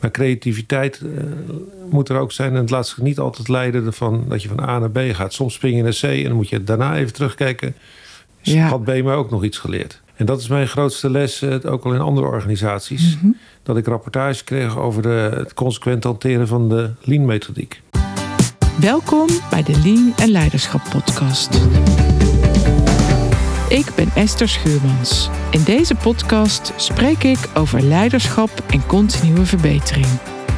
Maar creativiteit uh, moet er ook zijn. En het laat zich niet altijd leiden ervan dat je van A naar B gaat. Soms spring je naar C en dan moet je daarna even terugkijken. Ja. Had B me ook nog iets geleerd. En dat is mijn grootste les, uh, ook al in andere organisaties. Mm -hmm. Dat ik rapportage kreeg over de, het consequent hanteren van de Lean-methodiek. Welkom bij de Lean en Leiderschap podcast. Ik ben Esther Schuurmans. In deze podcast spreek ik over leiderschap en continue verbetering.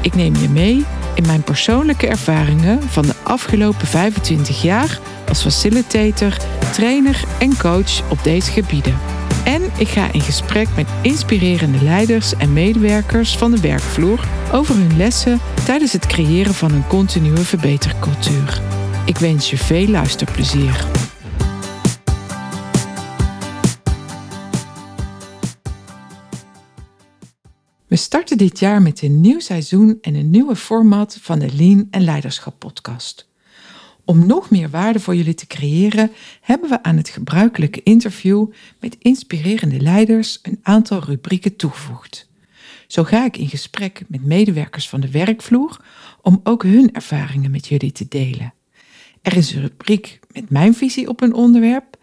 Ik neem je mee in mijn persoonlijke ervaringen van de afgelopen 25 jaar als facilitator, trainer en coach op deze gebieden. En ik ga in gesprek met inspirerende leiders en medewerkers van de werkvloer over hun lessen tijdens het creëren van een continue verbetercultuur. Ik wens je veel luisterplezier. We starten dit jaar met een nieuw seizoen en een nieuwe format van de Lean en Leiderschap podcast. Om nog meer waarde voor jullie te creëren, hebben we aan het gebruikelijke interview met inspirerende leiders een aantal rubrieken toegevoegd. Zo ga ik in gesprek met medewerkers van de werkvloer om ook hun ervaringen met jullie te delen. Er is een rubriek met mijn visie op een onderwerp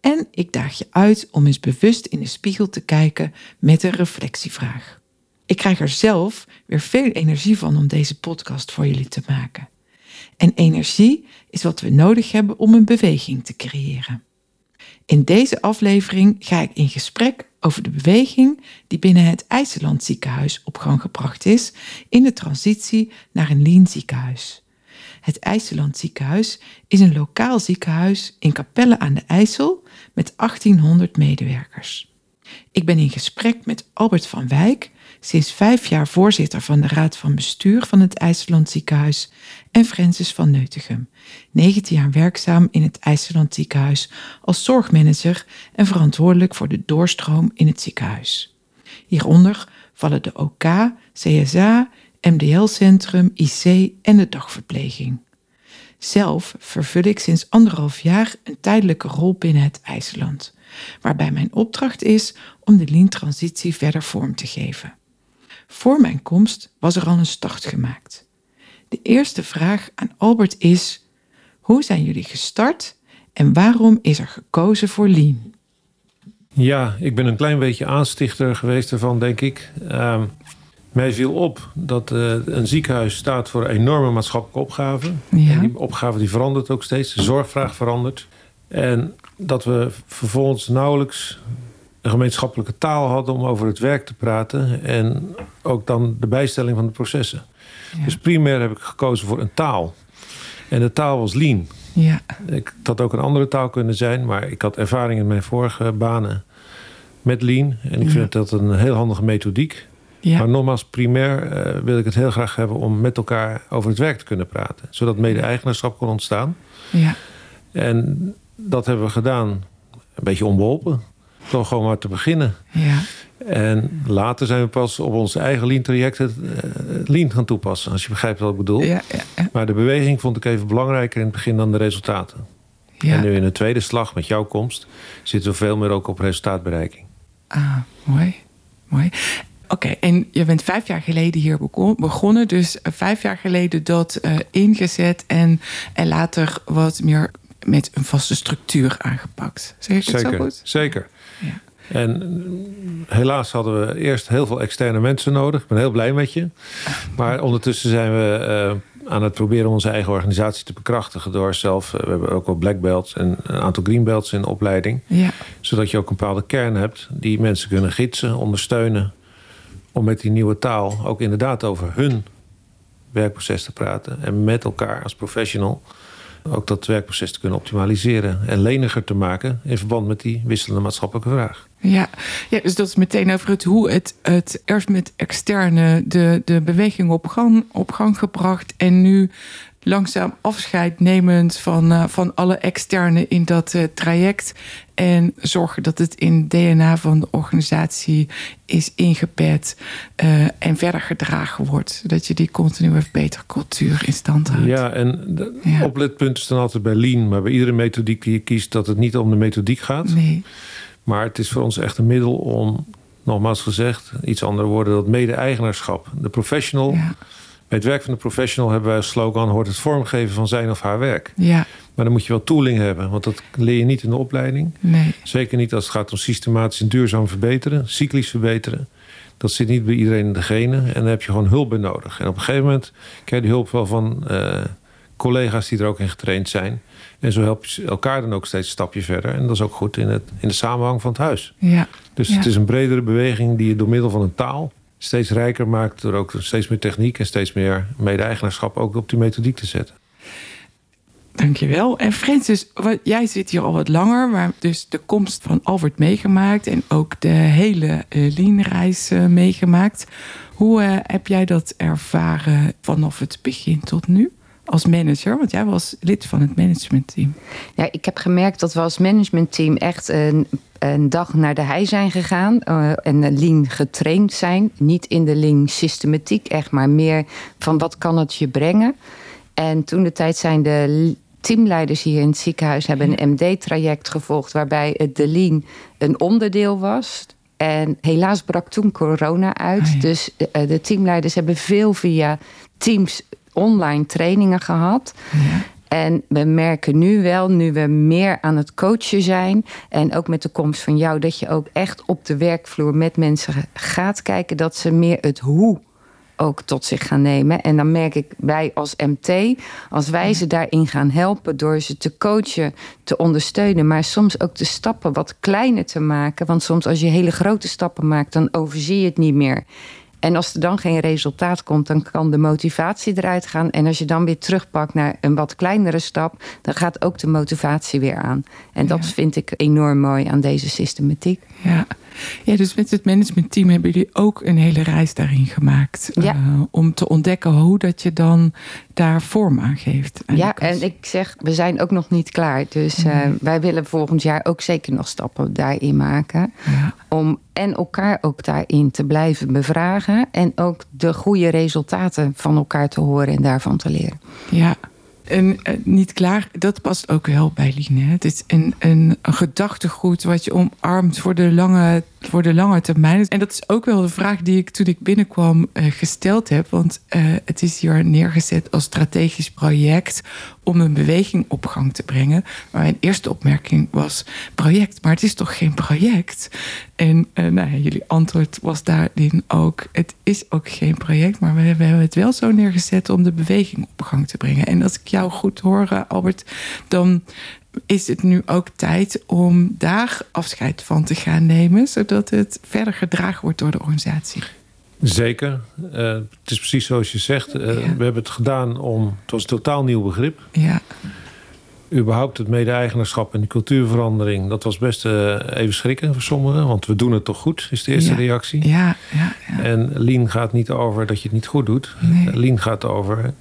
en ik daag je uit om eens bewust in de spiegel te kijken met een reflectievraag. Ik krijg er zelf weer veel energie van om deze podcast voor jullie te maken. En energie is wat we nodig hebben om een beweging te creëren. In deze aflevering ga ik in gesprek over de beweging die binnen het IJsseland ziekenhuis op gang gebracht is in de transitie naar een lean ziekenhuis. Het IJsseland ziekenhuis is een lokaal ziekenhuis in Capelle aan de IJssel met 1800 medewerkers. Ik ben in gesprek met Albert van Wijk, sinds vijf jaar voorzitter van de Raad van Bestuur van het IJsseland Ziekenhuis, en Francis van Neutegem, 19 jaar werkzaam in het IJsseland Ziekenhuis als zorgmanager en verantwoordelijk voor de doorstroom in het ziekenhuis. Hieronder vallen de OK, CSA, MDL-centrum, IC en de dagverpleging. Zelf vervul ik sinds anderhalf jaar een tijdelijke rol binnen het IJsseland, waarbij mijn opdracht is om de lean-transitie verder vorm te geven. Voor mijn komst was er al een start gemaakt. De eerste vraag aan Albert is: hoe zijn jullie gestart en waarom is er gekozen voor Lean? Ja, ik ben een klein beetje aanstichter geweest ervan, denk ik. Uh, mij viel op dat uh, een ziekenhuis staat voor enorme maatschappelijke opgaven. Ja. En die opgave die verandert ook steeds, de zorgvraag verandert. En dat we vervolgens nauwelijks een gemeenschappelijke taal hadden om over het werk te praten. En ook dan de bijstelling van de processen. Ja. Dus primair heb ik gekozen voor een taal. En de taal was lean. Ja. Ik, had ook een andere taal kunnen zijn, maar ik had ervaring in mijn vorige banen met lean. En ik vind dat een heel handige methodiek. Ja. Maar nogmaals, primair uh, wil ik het heel graag hebben om met elkaar over het werk te kunnen praten. Zodat mede-eigenaarschap kon ontstaan. Ja. En dat hebben we gedaan, een beetje onbeholpen toch gewoon maar te beginnen. Ja. En later zijn we pas op onze eigen lean-traject het uh, lean gaan toepassen. Als je begrijpt wat ik bedoel. Ja, ja, maar de beweging vond ik even belangrijker in het begin dan de resultaten. En nu in de tweede slag met jouw komst zitten we veel meer ook op resultaatbereiking. Ah, mooi. Mooi. Oké, en je bent vijf jaar geleden hier begonnen. Dus eh, vijf jaar geleden dat uh, ingezet en, en later wat meer met een vaste structuur aangepakt. Zeg ik zeker, het zo goed? Zeker. Ja. En helaas hadden we eerst heel veel externe mensen nodig. Ik ben heel blij met je. Maar ondertussen zijn we uh, aan het proberen onze eigen organisatie te bekrachtigen. Door zelf, uh, we hebben ook wel black belts en een aantal green belts in opleiding. Ja. Zodat je ook een bepaalde kern hebt die mensen kunnen gidsen, ondersteunen. Om met die nieuwe taal ook inderdaad over hun werkproces te praten. En met elkaar als professional ook dat werkproces te kunnen optimaliseren en leniger te maken in verband met die wisselende maatschappelijke vraag. Ja, ja dus dat is meteen over het hoe het, het eerst met externe de, de beweging op gang, op gang gebracht en nu langzaam afscheid nemend van, uh, van alle externe in dat uh, traject. En zorgen dat het in het DNA van de organisatie is ingepet uh, en verder gedragen wordt. Zodat je die continue beter cultuur in stand houdt. Ja, en de ja. opletpunt is dan altijd bij Lean. Maar bij iedere methodiek die je kiest, dat het niet om de methodiek gaat. Nee. Maar het is voor ons echt een middel om nogmaals gezegd, iets andere woorden, dat mede-eigenaarschap. De professional. Bij het werk van de professional hebben wij als slogan: hoort het vormgeven van zijn of haar werk. Ja. Maar dan moet je wel tooling hebben, want dat leer je niet in de opleiding. Nee. Zeker niet als het gaat om systematisch en duurzaam verbeteren, cyclisch verbeteren. Dat zit niet bij iedereen in de genen en daar heb je gewoon hulp bij nodig. En op een gegeven moment krijg je die hulp wel van uh, collega's die er ook in getraind zijn. En zo help je elkaar dan ook steeds een stapje verder. En dat is ook goed in, het, in de samenhang van het huis. Ja. Dus het is een bredere beweging die je door middel van een taal steeds rijker maakt. Door ook steeds meer techniek en steeds meer mede-eigenaarschap ook op die methodiek te zetten. Dankjewel. En Francis, jij zit hier al wat langer, maar dus de komst van Albert meegemaakt en ook de hele uh, Lean-reis uh, meegemaakt. Hoe uh, heb jij dat ervaren vanaf het begin tot nu? Als manager, want jij was lid van het managementteam. Ja, ik heb gemerkt dat we als managementteam echt een, een dag naar de hei zijn gegaan. en lean getraind zijn. Niet in de lean systematiek, echt maar meer van wat kan het je brengen. En toen de tijd zijn de teamleiders hier in het ziekenhuis hebben een MD-traject gevolgd waarbij de lean een onderdeel was. En helaas brak toen corona uit. Ah, dus de, de, teamleiders hebben veel via Teams online trainingen gehad. Ja. En we merken nu wel, nu we meer aan het coachen zijn. En ook met de komst van jou, dat je ook echt op de werkvloer met mensen gaat kijken. Dat ze meer het hoe ook tot zich gaan nemen. En dan merk ik, wij als MT, als wij ze daarin gaan helpen door ze te coachen, te ondersteunen, maar soms ook de stappen wat kleiner te maken. Want soms als je hele grote stappen maakt, dan overzie je het niet meer. En als er dan geen resultaat komt, dan kan de motivatie eruit gaan. En als je dan weer terugpakt naar een wat kleinere stap, dan gaat ook de motivatie weer aan. En dat vind ik enorm mooi aan deze systematiek. Ja. Ja, dus met het managementteam hebben jullie ook een hele reis daarin gemaakt. Ja. Uh, om te ontdekken hoe dat je dan daar vorm aan geeft. Ja, en ik zeg, we zijn ook nog niet klaar. Dus uh, Nee. wij willen volgend jaar ook zeker nog stappen daarin maken. Ja. Om en elkaar ook daarin te blijven bevragen. En ook de goede resultaten van elkaar te horen en daarvan te leren. Ja. En uh, niet klaar, dat past ook wel bij Line. Het is een, een, een gedachtegoed wat je omarmt voor de, lange, voor de lange termijn. En dat is ook wel de vraag die ik toen ik binnenkwam uh, gesteld heb. Want uh, het is hier neergezet als strategisch project om een beweging op gang te brengen. Maar mijn eerste opmerking was project, maar het is toch geen project? En uh, nou jullie antwoord was daarin ook: het is ook geen project, maar we hebben het wel zo neergezet om de beweging op gang te brengen. En als ik jou goed hoor, Albert, dan is het nu ook tijd om daar afscheid van te gaan nemen, zodat het verder gedragen wordt door de organisatie. Zeker. Uh, het is precies zoals je zegt. Uh, ja. We hebben het gedaan om. Het was een totaal nieuw begrip. Ja. Überhaupt het mede-eigenaarschap en de cultuurverandering. Dat was best uh, even schrikken voor sommigen. Want we doen het toch goed, is de eerste ja. reactie. Ja, ja, ja, En Lean gaat niet over dat je het niet goed doet. Nee. Lean gaat over,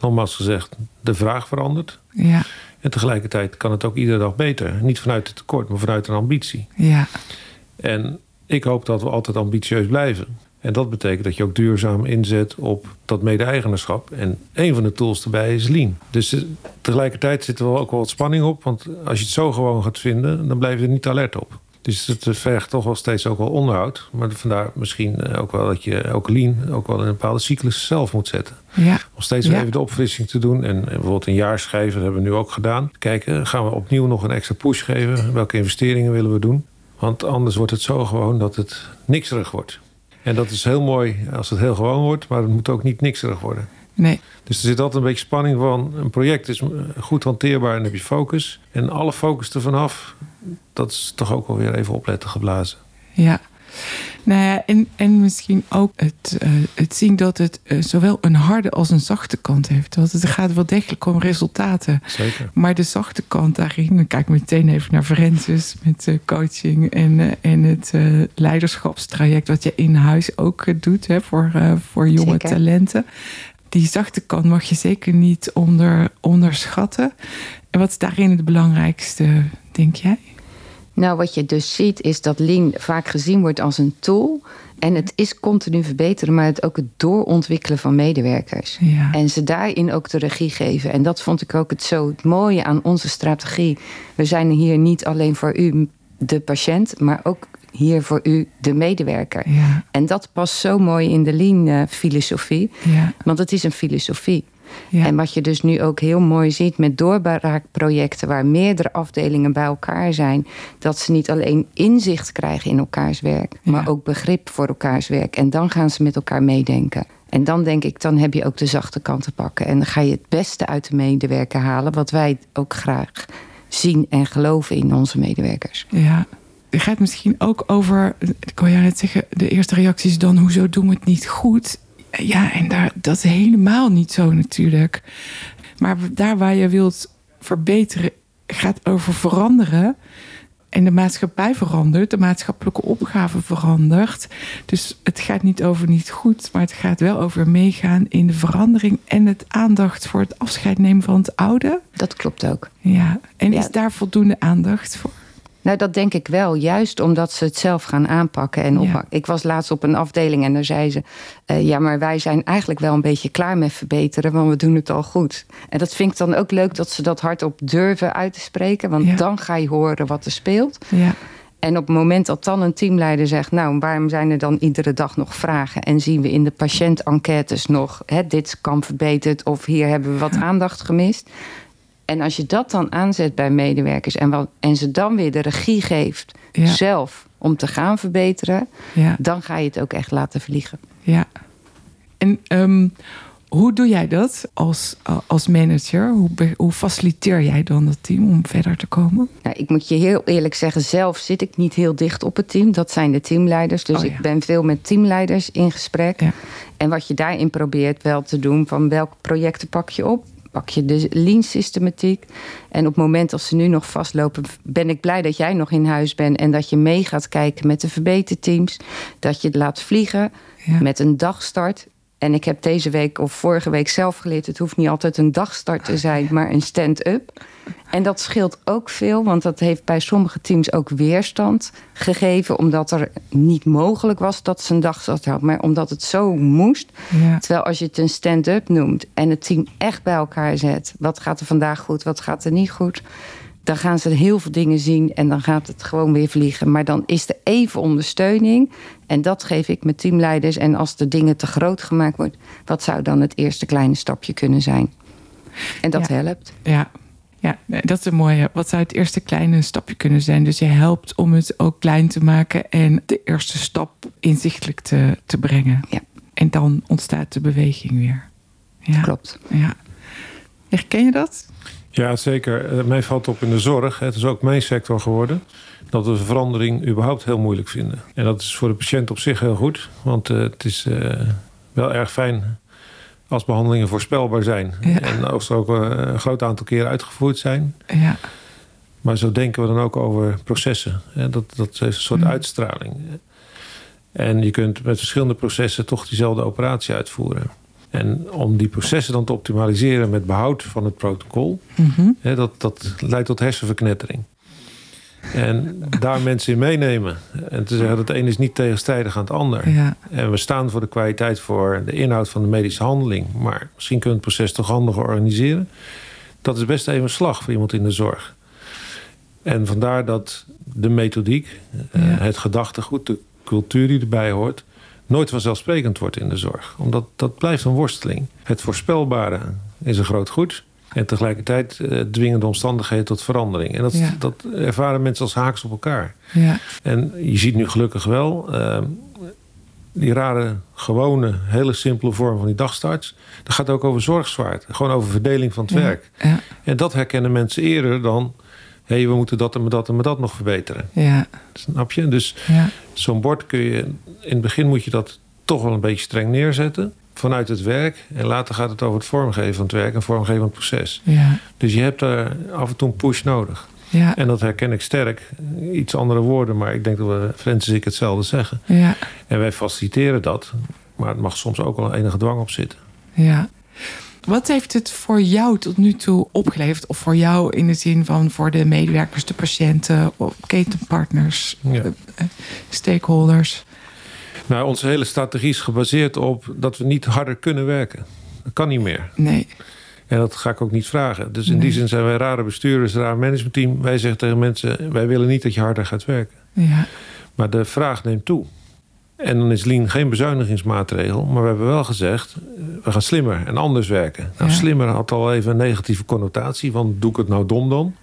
nogmaals gezegd, de vraag verandert. Ja. En tegelijkertijd kan het ook iedere dag beter. Niet vanuit het tekort, maar vanuit een ambitie. Ja. En ik hoop dat we altijd ambitieus blijven. En dat betekent dat je ook duurzaam inzet op dat mede-eigenaarschap. En een van de tools erbij is lean. Dus uh, tegelijkertijd zit er wel ook wel wat spanning op. Want als je het zo gewoon gaat vinden, dan blijf je er niet alert op. Dus het vergt toch wel steeds ook wel onderhoud. Maar vandaar misschien ook wel dat je ook lean ook wel in een bepaalde cyclus zelf moet zetten. Ja. Om steeds ja. even de opfrissing te doen. En bijvoorbeeld een jaarschrijven, dat hebben we nu ook gedaan. Kijken, gaan we opnieuw nog een extra push geven? Welke investeringen willen we doen? Want anders wordt het zo gewoon dat het nikserig wordt. En dat is heel mooi als het heel gewoon wordt, maar het moet ook niet nikserig worden. Nee. Dus er zit altijd een beetje spanning van. Een project is goed hanteerbaar en heb je focus. En alle focus ervan af, dat is toch ook wel weer even opletten geblazen. Ja. Nou ja, en, en misschien ook het, uh, het zien dat het uh, zowel een harde als een zachte kant heeft. Want het gaat wel degelijk om resultaten. Zeker. Maar de zachte kant daarin, dan kijk ik meteen even naar Francis met uh, coaching en, en het leiderschapstraject wat je in huis ook doet hè, voor, voor jonge Zeker. talenten. Die zachte kant mag je zeker niet onder, onderschatten. En wat is daarin het belangrijkste, denk jij? Nou, wat je dus ziet is dat Lean vaak gezien wordt als een tool. En het is continu verbeteren, maar het ook het doorontwikkelen van medewerkers. Ja. En ze daarin ook de regie geven. En dat vond ik ook het zo het mooie aan onze strategie. We zijn hier niet alleen voor u, de patiënt, maar ook hier voor u de medewerker. Ja. En dat past zo mooi in de Lean-filosofie. Ja. Want het is een filosofie. Ja. En wat je dus nu ook heel mooi ziet met doorbraakprojecten waar meerdere afdelingen bij elkaar zijn, dat ze niet alleen inzicht krijgen in elkaars werk, maar ook begrip voor elkaars werk. En dan gaan ze met elkaar meedenken. En dan denk ik, dan heb je ook de zachte kant te pakken. En dan ga je het beste uit de medewerker halen, wat wij ook graag zien en geloven in onze medewerkers. Ja. Het gaat misschien ook over, ik wil jou net zeggen, de eerste reactie is dan, hoezo doen we het niet goed? Ja, en daar, dat is helemaal niet zo natuurlijk. Maar daar waar je wilt verbeteren, gaat over veranderen. En de maatschappij verandert, de maatschappelijke opgave verandert. Dus het gaat niet over niet goed, maar het gaat wel over meegaan in de verandering en het aandacht voor het afscheid nemen van het oude. Dat klopt ook. Ja, en Ja. is daar voldoende aandacht voor? Nou, dat denk ik wel. Juist omdat ze het zelf gaan aanpakken en oppakken. Ik was laatst op een afdeling en daar zei ze... eh, ja, maar wij zijn eigenlijk wel een beetje klaar met verbeteren... want we doen het al goed. En dat vind ik dan ook leuk dat ze dat hardop durven uit te spreken... want Ja. dan ga je horen wat er speelt. Ja, En op het moment dat dan een teamleider zegt... nou, waarom zijn er dan iedere dag nog vragen... en zien we in de patiëntenquêtes nog... Hè, dit kan verbeterd of hier hebben we wat aandacht gemist... En als je dat dan aanzet bij medewerkers en, wat, en ze dan weer de regie geeft Ja. zelf om te gaan verbeteren, ja, dan ga je het ook echt laten vliegen. ja. En ehm, hoe doe jij dat als, als manager? Hoe, faciliteer jij dan dat team om verder te komen? Nou, ik moet je heel eerlijk zeggen, zelf zit ik niet heel dicht op het team. Dat zijn de teamleiders. Dus Oh, ja. ik ben veel met teamleiders in gesprek. Ja. En wat je daarin probeert wel te doen, van welke projecten pak je op? Pak je de lean systematiek. En op het moment dat ze nu nog vastlopen, ben ik blij dat jij nog in huis bent. En dat je mee gaat kijken met de verbeterteams. Dat je het laat vliegen Ja. met een dagstart. En ik heb deze week of vorige week zelf geleerd: het hoeft niet altijd een dagstart te zijn, maar een stand-up. En dat scheelt ook veel, want dat heeft bij sommige teams ook weerstand gegeven, omdat er niet mogelijk was dat ze een dagstart had, maar omdat het zo moest. Ja. Terwijl als je het een stand-up noemt en het team echt bij elkaar zet, wat gaat er vandaag goed, wat gaat er niet goed, dan gaan ze heel veel dingen zien en dan gaat het gewoon weer vliegen. Maar dan is er even ondersteuning en dat geef ik mijn teamleiders. En als de dingen te groot gemaakt wordt, wat zou dan het eerste kleine stapje kunnen zijn? En dat Ja. helpt. Ja. Ja, dat is een mooie. Wat zou het eerste kleine stapje kunnen zijn? Dus je helpt om het ook klein te maken en de eerste stap inzichtelijk te, te brengen. Ja. En dan ontstaat de beweging weer. Ja. Klopt. Ja. Herken je dat? Ja, zeker. Eh, mij valt op in de zorg. Het is ook mijn sector geworden. Dat we verandering überhaupt heel moeilijk vinden. En dat is voor de patiënt op zich heel goed. Want eh, het is eh, wel erg fijn als behandelingen voorspelbaar zijn. Ja. En als ze ook eh, een groot aantal keren uitgevoerd zijn. Ja. Maar zo denken we dan ook over processen. Dat, dat heeft een soort Mm. uitstraling. En je kunt met verschillende processen toch diezelfde operatie uitvoeren. En om die processen dan te optimaliseren met behoud van het protocol, Mhm. hè, dat, dat leidt tot hersenverknettering. En daar mensen in meenemen. En te zeggen dat het een is niet tegenstrijdig aan het ander. Ja. En we staan voor de kwaliteit voor de inhoud van de medische handeling. Maar misschien kunnen we het proces toch handiger organiseren. Dat is best even een slag voor iemand in de zorg. En vandaar dat de methodiek, eh, Ja. het gedachtegoed, de cultuur die erbij hoort, nooit vanzelfsprekend wordt in de zorg. Omdat dat blijft een worsteling. Het voorspelbare is een groot goed. En tegelijkertijd eh, dwingende omstandigheden tot verandering. En dat, Ja. dat ervaren mensen als haaks op elkaar. Ja. En je ziet nu gelukkig wel eh, die rare, gewone, hele simpele vorm van die dagstarts. Dat gaat ook over zorgzwaard. Gewoon over verdeling van het Ja. werk. Ja. En dat herkennen mensen eerder dan... hé, hey, we moeten dat en dat en dat nog verbeteren. Ja. Snap je? Dus Ja. zo'n bord kun je... in het begin moet je dat toch wel een beetje streng neerzetten... vanuit het werk. En later gaat het over het vormgeven van het werk... en vormgeven van het proces. Ja. Dus je hebt daar af en toe een push nodig. Ja. En dat herken ik sterk. Iets andere woorden, maar ik denk dat we Frans en ik hetzelfde zeggen. Ja. En wij faciliteren dat. Maar het mag soms ook wel enige dwang op zitten. Ja. Wat heeft het voor jou tot nu toe opgeleverd? Of voor jou in de zin van voor de medewerkers, de patiënten, ketenpartners, Ja. eh, stakeholders? Nou, onze hele strategie is gebaseerd op dat we niet harder kunnen werken. Dat kan niet meer. Nee. En dat ga ik ook niet vragen. Dus in Nee. die zin zijn wij rare bestuurders, raar managementteam. Wij zeggen tegen mensen, wij willen niet dat je harder gaat werken. Ja. Maar de vraag neemt toe. En dan is Lean geen bezuinigingsmaatregel. Maar we hebben wel gezegd, we gaan slimmer en anders werken. Nou, slimmer had al even een negatieve connotatie. Want doe ik het nou dom dan?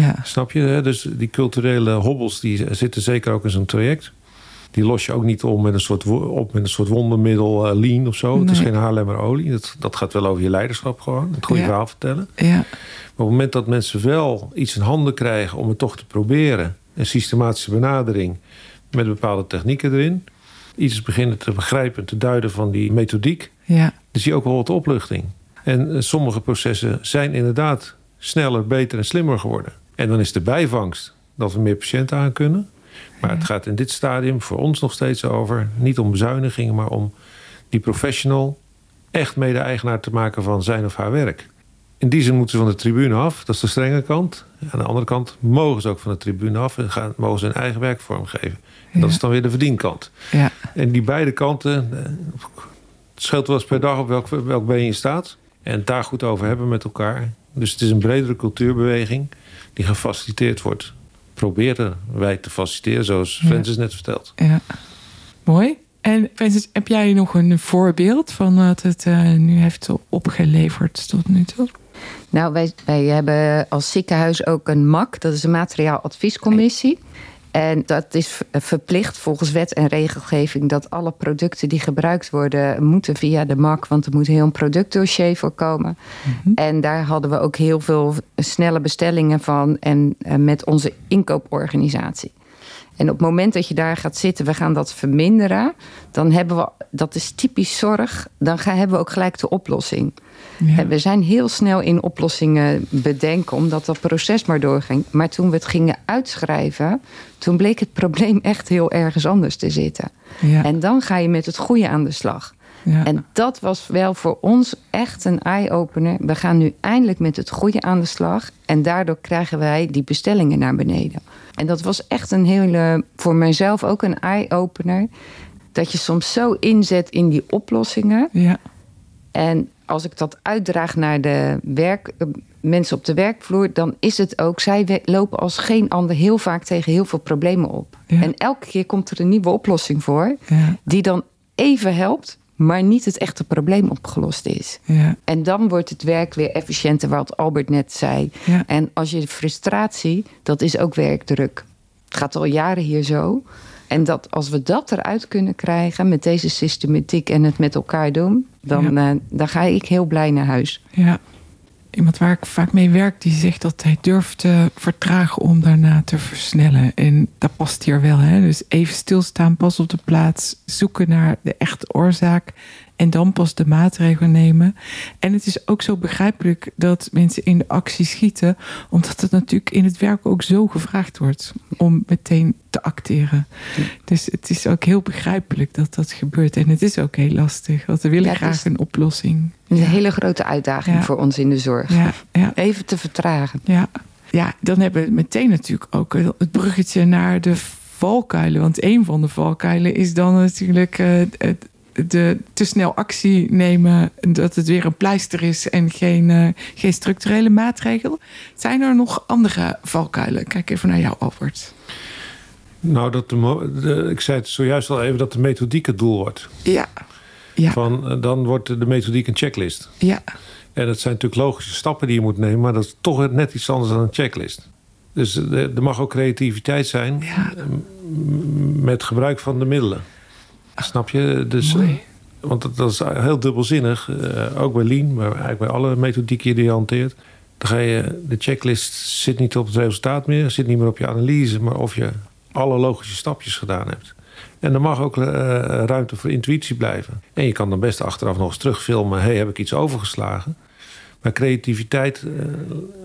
Ja. Snap je? Dus die culturele hobbels die zitten zeker ook in zo'n traject. Die los je ook niet om met een soort, op met een soort wondermiddel uh, lean of zo. Het is geen Haarlemmer olie. Dat, dat gaat wel over je leiderschap gewoon. Het goede verhaal vertellen. Ja. Maar op het moment dat mensen wel iets in handen krijgen om het toch te proberen. Een systematische benadering met bepaalde technieken erin. Iets beginnen te begrijpen en te duiden van die methodiek. Ja. Dan zie je ook wel wat opluchting. En eh, sommige processen zijn inderdaad sneller, beter en slimmer geworden. En dan is de bijvangst dat we meer patiënten aan kunnen. Maar het gaat in dit stadium voor ons nog steeds over, niet om bezuinigingen, maar om die professional echt mede-eigenaar te maken van zijn of haar werk. In die zin moeten ze van de tribune af, dat is de strenge kant. Aan de andere kant mogen ze ook van de tribune af en gaan, mogen ze hun eigen werk vormgeven. En dat is dan weer de verdienkant. Ja. En die beide kanten, eh, het scheelt wel eens per dag op welk, welk been je staat. En het daar goed over hebben met elkaar. Dus het is een bredere cultuurbeweging die gefaciliteerd wordt proberen wij te faciliteren, zoals Francis net vertelt. Ja, mooi. En Francis, heb jij nog een voorbeeld van wat het uh, nu heeft opgeleverd tot nu toe? Nou, wij, wij hebben als ziekenhuis ook een MAC, dat is een materiaaladviescommissie. En dat is verplicht volgens wet en regelgeving dat alle producten die gebruikt worden, moeten via de MAC, want er moet heel een productdossier voor komen. Mhm. En daar hadden we ook heel veel snelle bestellingen van en eh, met onze inkooporganisatie. En op het moment dat je daar gaat zitten, we gaan dat verminderen, dan hebben we, dat is typisch zorg, dan gaan, hebben we ook gelijk de oplossing. Ja. We zijn heel snel in oplossingen bedenken, omdat dat proces maar doorging. Maar toen we het gingen uitschrijven, toen bleek het probleem echt heel ergens anders te zitten. Ja. En dan ga je met het goede aan de slag. Ja. En dat was wel voor ons echt een eye-opener. We gaan nu eindelijk met het goede aan de slag. En daardoor krijgen wij die bestellingen naar beneden. En dat was echt een hele, voor mijzelf ook een eye-opener. Dat je soms zo inzet in die oplossingen. Ja. En als ik dat uitdraag naar de werk, eh, mensen op de werkvloer, dan is het ook, zij lopen als geen ander heel vaak tegen heel veel problemen op. En elke keer komt er een nieuwe oplossing voor, ja. die dan even helpt, maar niet het echte probleem opgelost is. Ja. En dan wordt het werk weer efficiënter, wat Albert net zei. En als je frustratie, dat is ook werkdruk. Het gaat al jaren hier zo. En dat als we dat eruit kunnen krijgen met deze systematiek en het met elkaar doen, dan, eh, dan ga ik heel blij naar huis. Ja. Iemand waar ik vaak mee werk, die zegt dat hij durft te vertragen om daarna te versnellen. En dat past hier wel. Hè? Dus even stilstaan, pas op de plaats, zoeken naar de echte oorzaak en dan pas de maatregelen nemen. En het is ook zo begrijpelijk dat mensen in de actie schieten, omdat het natuurlijk in het werk ook zo gevraagd wordt om meteen te acteren. Dus het is ook heel begrijpelijk dat dat gebeurt. En het is ook heel lastig, want we willen graag een oplossing. Het is een hele grote uitdaging voor ons in de zorg. Even te vertragen. Ja. ja, dan hebben we meteen natuurlijk ook het bruggetje naar de valkuilen. Want een van de valkuilen is dan natuurlijk uh, het de te snel actie nemen, dat het weer een pleister is en geen, uh, geen structurele maatregel. Zijn er nog andere valkuilen? Kijk even naar jou, Albert. Nou, dat de, ik zei het zojuist al even dat de methodiek het doel wordt. Ja. ja. Van, eh, dan wordt de methodiek een checklist. Ja. En dat zijn natuurlijk logische stappen die je moet nemen, maar dat is toch net iets anders dan een checklist. Dus eh, er mag ook creativiteit zijn ja. met gebruik van de middelen. Snap je? Dus, Want dat, is heel dubbelzinnig. Uh, ook bij Lean, maar eigenlijk bij alle methodieken die je hanteert. Dan ga je, de checklist zit niet op het resultaat meer, zit niet meer op je analyse, maar of je alle logische stapjes gedaan hebt. En er mag ook uh, ruimte voor intuïtie blijven. En je kan dan best achteraf nog eens terugfilmen: hey, heb ik iets overgeslagen? Maar creativiteit uh,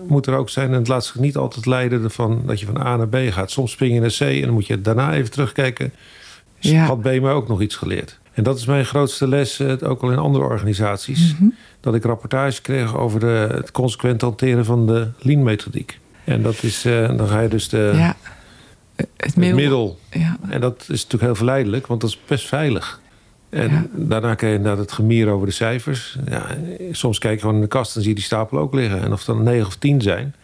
moet er ook zijn. En het laat zich niet altijd leiden ervan dat je van A naar B gaat. Soms spring je naar C en dan moet je daarna even terugkijken. Ja. Had B mij ook nog iets geleerd. En dat is mijn grootste les, eh, ook al in andere organisaties. Mhm. Dat ik rapportage kreeg over de, het consequent hanteren van de lean-methodiek. En dat is, uh, dan ga je dus de, ja. het, middel. Ja. En dat is natuurlijk heel verleidelijk, want dat is best veilig. En daarna krijg je het gemier over de cijfers. Ja, soms kijk je gewoon in de kast en zie je die stapel ook liggen. En of het dan 9 of 10 zijn.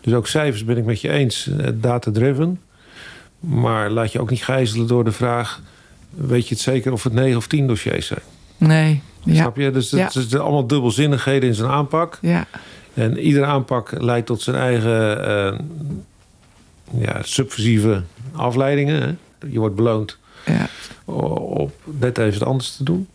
Dus ook cijfers ben ik met je eens. Eh, data-driven. Maar laat je ook niet gijzelen door de vraag: weet je het zeker of het negen of tien dossiers zijn? Nee. Ja. Snap je? Dus het is allemaal dubbelzinnigheden in zijn aanpak. Ja. En iedere aanpak leidt tot zijn eigen uh, ja, subversieve afleidingen. Hè? Je wordt beloond ja. op net even anders te doen.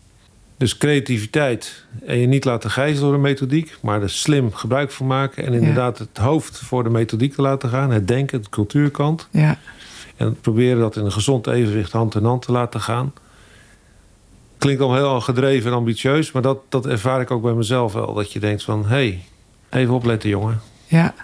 Dus creativiteit en je niet laten gijzelen door een methodiek, maar er slim gebruik van maken en inderdaad het hoofd voor de methodiek te laten gaan, het denken, de cultuurkant. Ja. En proberen dat in een gezond evenwicht hand in hand te laten gaan. Klinkt al heel gedreven en ambitieus, maar dat, dat ervaar ik ook bij mezelf wel. Dat je denkt van, hé, hey, even opletten jongen. Ja,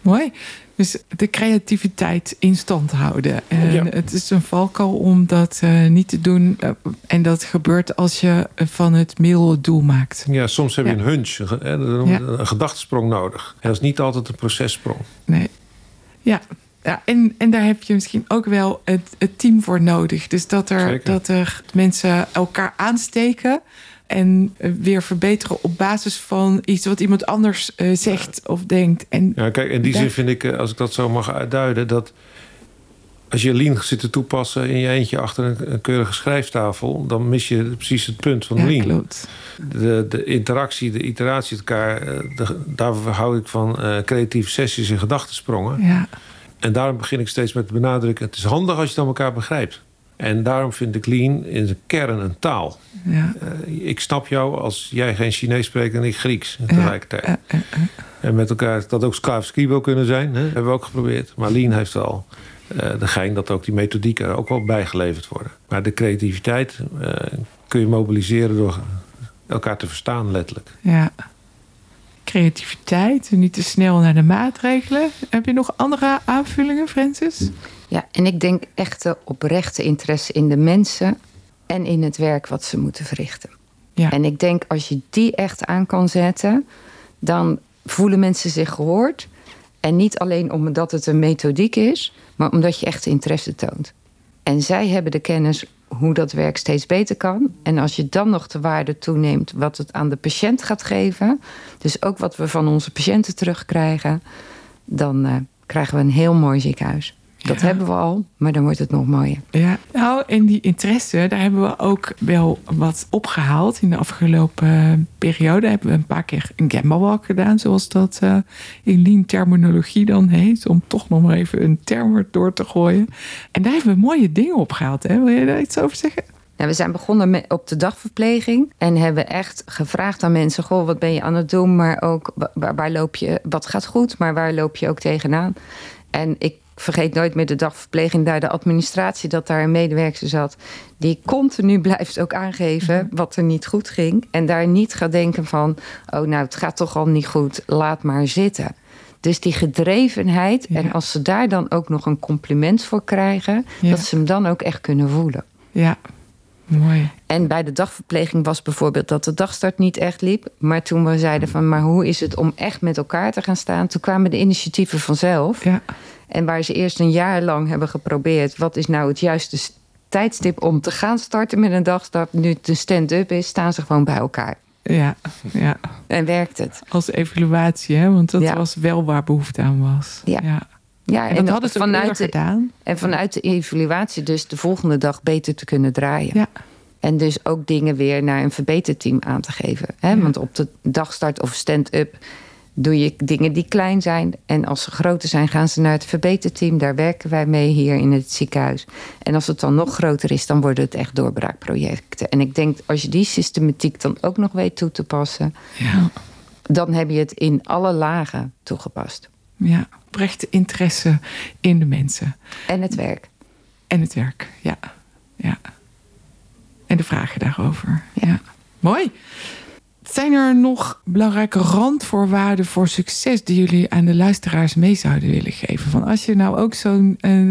mooi. Dus de creativiteit in stand houden. En het is een valkuil om dat uh, niet te doen. Uh, en dat gebeurt als je van het middel het doel maakt. Ja, soms heb je een hunch, een, ja. een gedachtesprong nodig. En dat is niet altijd een processprong. Nee. Ja, ja, en, en daar heb je misschien ook wel het, het team voor nodig. Dus dat er, dat er mensen elkaar aansteken en eh, weer verbeteren op basis van iets wat iemand anders uh, zegt of denkt. En ja, kijk, in die zin vind ik, eh, als ik dat zo mag uitduiden, dat als je lean zit te toepassen in je eentje achter een, een keurige schrijftafel, dan mis je precies het punt van ja, lean. Klopt. De, de interactie, de iteratie elkaar, de, daar hou ik van uh, creatieve sessies en gedachtensprongen. Ja. En daarom begin ik steeds met benadrukken: het is handig als je het aan elkaar begrijpt. En daarom vind ik lean in zijn kern een taal. Ja. Uh, ik snap jou als jij geen Chinees spreekt en ik Grieks tegelijkertijd. Ja, uh, uh, en met elkaar, dat ook Sklavskibo kunnen zijn, hè? hebben we ook geprobeerd. Maar lean heeft wel de gein dat ook die methodieken er ook wel bijgeleverd worden. Maar de creativiteit kun je mobiliseren door elkaar te verstaan, letterlijk. Ja. Creativiteit, niet te snel naar de maatregelen. Heb je nog andere aanvullingen, Francis? Ja, en ik denk echte oprechte interesse in de mensen en in het werk wat ze moeten verrichten. Ja. En ik denk als je die echt aan kan zetten, dan voelen mensen zich gehoord. En niet alleen omdat het een methodiek is, maar omdat je echt interesse toont. En zij hebben de kennis hoe dat werk steeds beter kan. En als je dan nog de waarde toeneemt wat het aan de patiënt gaat geven, dus ook wat we van onze patiënten terugkrijgen, dan uh, krijgen we een heel mooi ziekenhuis. Dat Ja. hebben we al, maar dan wordt het nog mooier. Ja, nou, in die interesse, daar hebben we ook wel wat opgehaald. In de afgelopen periode hebben we een paar keer een gamma walk gedaan, zoals dat eh, in lean terminologie dan heet. Om toch nog maar even een term door te gooien. En daar hebben we mooie dingen opgehaald. Hè? Wil je daar iets over zeggen? Nou, we zijn begonnen met, op de dagverpleging en hebben echt gevraagd aan mensen: Goh, wat ben je aan het doen? Maar ook wa- waar, waar loop je, wat gaat goed, maar waar loop je ook tegenaan? En ik vergeet nooit meer de dagverpleging, daar de administratie, dat daar een medewerker zat, die continu blijft ook aangeven wat er niet goed ging. En daar niet gaat denken van: Oh, nou, het gaat toch al niet goed, laat maar zitten. Dus die gedrevenheid, Ja. en als ze daar dan ook nog een compliment voor krijgen, Ja. dat ze hem dan ook echt kunnen voelen. Ja, mooi. En bij de dagverpleging was bijvoorbeeld dat de dagstart niet echt liep. Maar toen we zeiden van, maar hoe is het om echt met elkaar te gaan staan? Toen kwamen de initiatieven vanzelf. Ja, En waar ze eerst een jaar lang hebben geprobeerd... wat is nou het juiste tijdstip om te gaan starten met een dagstart... nu het een stand-up is, staan ze gewoon bij elkaar. ja, ja. En werkt het. Als evaluatie, hè? want dat Ja. was wel waar behoefte aan was. Ja. ja. Ja, En dat hadden ze vanuit de, gedaan. en vanuit de evaluatie dus de volgende dag beter te kunnen draaien. Ja, En dus ook dingen weer naar een verbeterteam aan te geven. Hè? Ja. Want op de dagstart of stand-up doe je dingen die klein zijn. En als ze groter zijn, gaan ze naar het verbeterteam. Daar werken wij mee hier in het ziekenhuis. En als het dan nog groter is, dan worden het echt doorbraakprojecten. En ik denk, als je die systematiek dan ook nog weet toe te passen... ja. dan heb je het in alle lagen toegepast. ja. Oprechte interesse in de mensen. En het werk. En het werk, ja. ja. En de vragen daarover. Ja. Mooi. Zijn er nog belangrijke randvoorwaarden voor succes die jullie aan de luisteraars mee zouden willen geven? Van als je nou ook zo'n eh,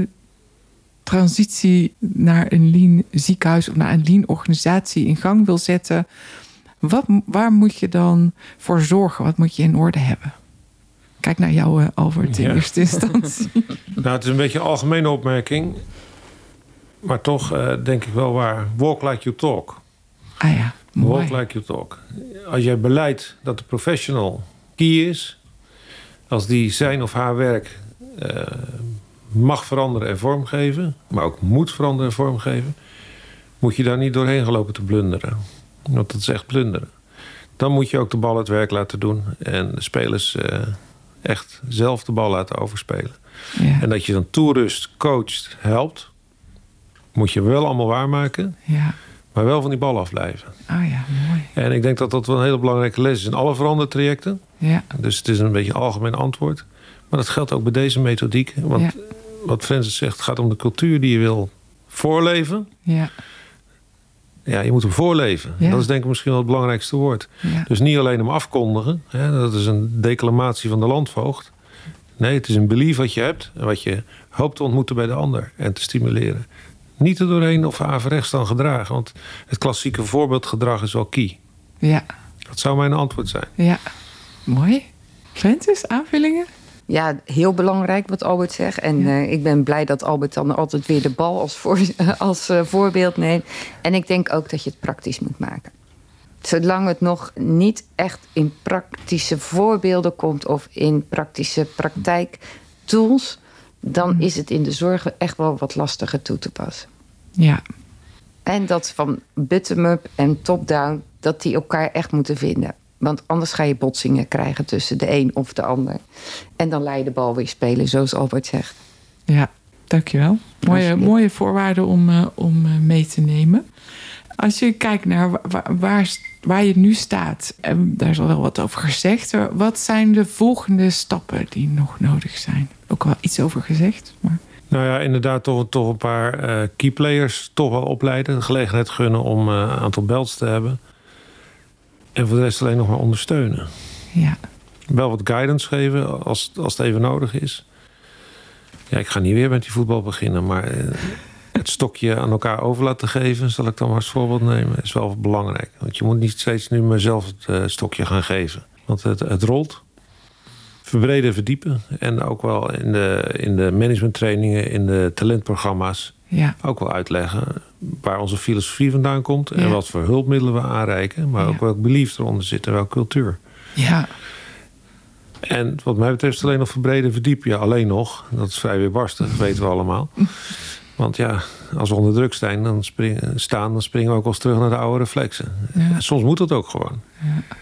transitie naar een lean ziekenhuis of naar een lean organisatie in gang wil zetten, wat, waar moet je dan voor zorgen? Wat moet je in orde hebben? Kijk naar jou, eh, Albert, in Ja. eerste instantie. Nou, het is een beetje een algemene opmerking. Maar toch eh, denk ik wel waar. Walk like you talk. Ah ja. Walk like you talk. Als jij beleidt dat de professional key is... als die zijn of haar werk eh, mag veranderen en vormgeven, maar ook moet veranderen en vormgeven, moet je daar niet doorheen gelopen te blunderen. Want dat is echt blunderen. Dan moet je ook de bal het werk laten doen en de spelers uh, echt zelf de bal laten overspelen. Ja. En dat je dan toerust, coacht, helpt, moet je wel allemaal waarmaken. Ja. Maar wel van die bal afblijven. Oh ja, mooi. En ik denk dat dat wel een hele belangrijke les is in alle verandertrajecten. Ja. Dus het is een beetje een algemeen antwoord. Maar dat geldt ook bij deze methodiek. Want wat Francis zegt, het gaat om de cultuur die je wil voorleven. Ja. Ja, je moet hem voorleven. Dat is denk ik misschien wel het belangrijkste woord. Dus niet alleen hem afkondigen. Hè, dat is een declamatie van de landvoogd. Nee, het is een belief wat je hebt. En wat je hoopt te ontmoeten bij de ander. En te stimuleren. Niet er doorheen of averechts dan gedragen. Want het klassieke voorbeeldgedrag is wel key. Ja. Dat zou mijn antwoord zijn. Ja, mooi. Francis, aanvullingen? Ja, heel belangrijk wat Albert zegt. En eh, ik ben blij dat Albert dan altijd weer de bal als, voor, als uh, voorbeeld neemt. En ik denk ook dat je het praktisch moet maken. Zolang het nog niet echt in praktische voorbeelden komt of in praktische praktijktools, dan is het in de zorg echt wel wat lastiger toe te passen. Ja. En dat van bottom-up en top-down, dat die elkaar echt moeten vinden. Want anders ga je botsingen krijgen tussen de een of de ander. En dan laat je de bal weer spelen, zoals Albert zegt. Ja, dankjewel. Mooie, mooie voorwaarden om, uh, om uh, mee te nemen. Als je kijkt naar waar, waar, waar, je nu staat, en daar is al wel wat over gezegd. Wat zijn de volgende stappen die nog nodig zijn? Ook wel iets over gezegd. Maar... Nou ja, inderdaad, toch, toch een paar uh, key players toch wel opleiden. De gelegenheid gunnen om een aantal belts te hebben. En voor de rest alleen nog maar ondersteunen. Ja. Wel wat guidance geven als, als het even nodig is. Ja, ik ga niet weer met die voetbal beginnen, maar eh, het stokje aan elkaar over laten geven, zal ik dan maar als voorbeeld nemen, is wel belangrijk. Want je moet niet steeds nu maar zelf het eh, stokje gaan geven. Want het, het rolt. Verbreden, verdiepen. En ook wel in de, in de managementtrainingen, in de talentprogramma's. Ja. Ook wel uitleggen waar onze filosofie vandaan komt en wat voor hulpmiddelen we aanreiken, maar ook welk belief eronder zit en welke cultuur. Ja. En wat mij betreft alleen nog verbreden verdiepen. Ja, alleen nog. Dat is vrij weerbarstig, dat weten we allemaal. Want ja, als we onder druk staan, dan springen, staan, dan springen we ook wel eens terug naar de oude reflexen. Soms moet dat ook gewoon. Ja.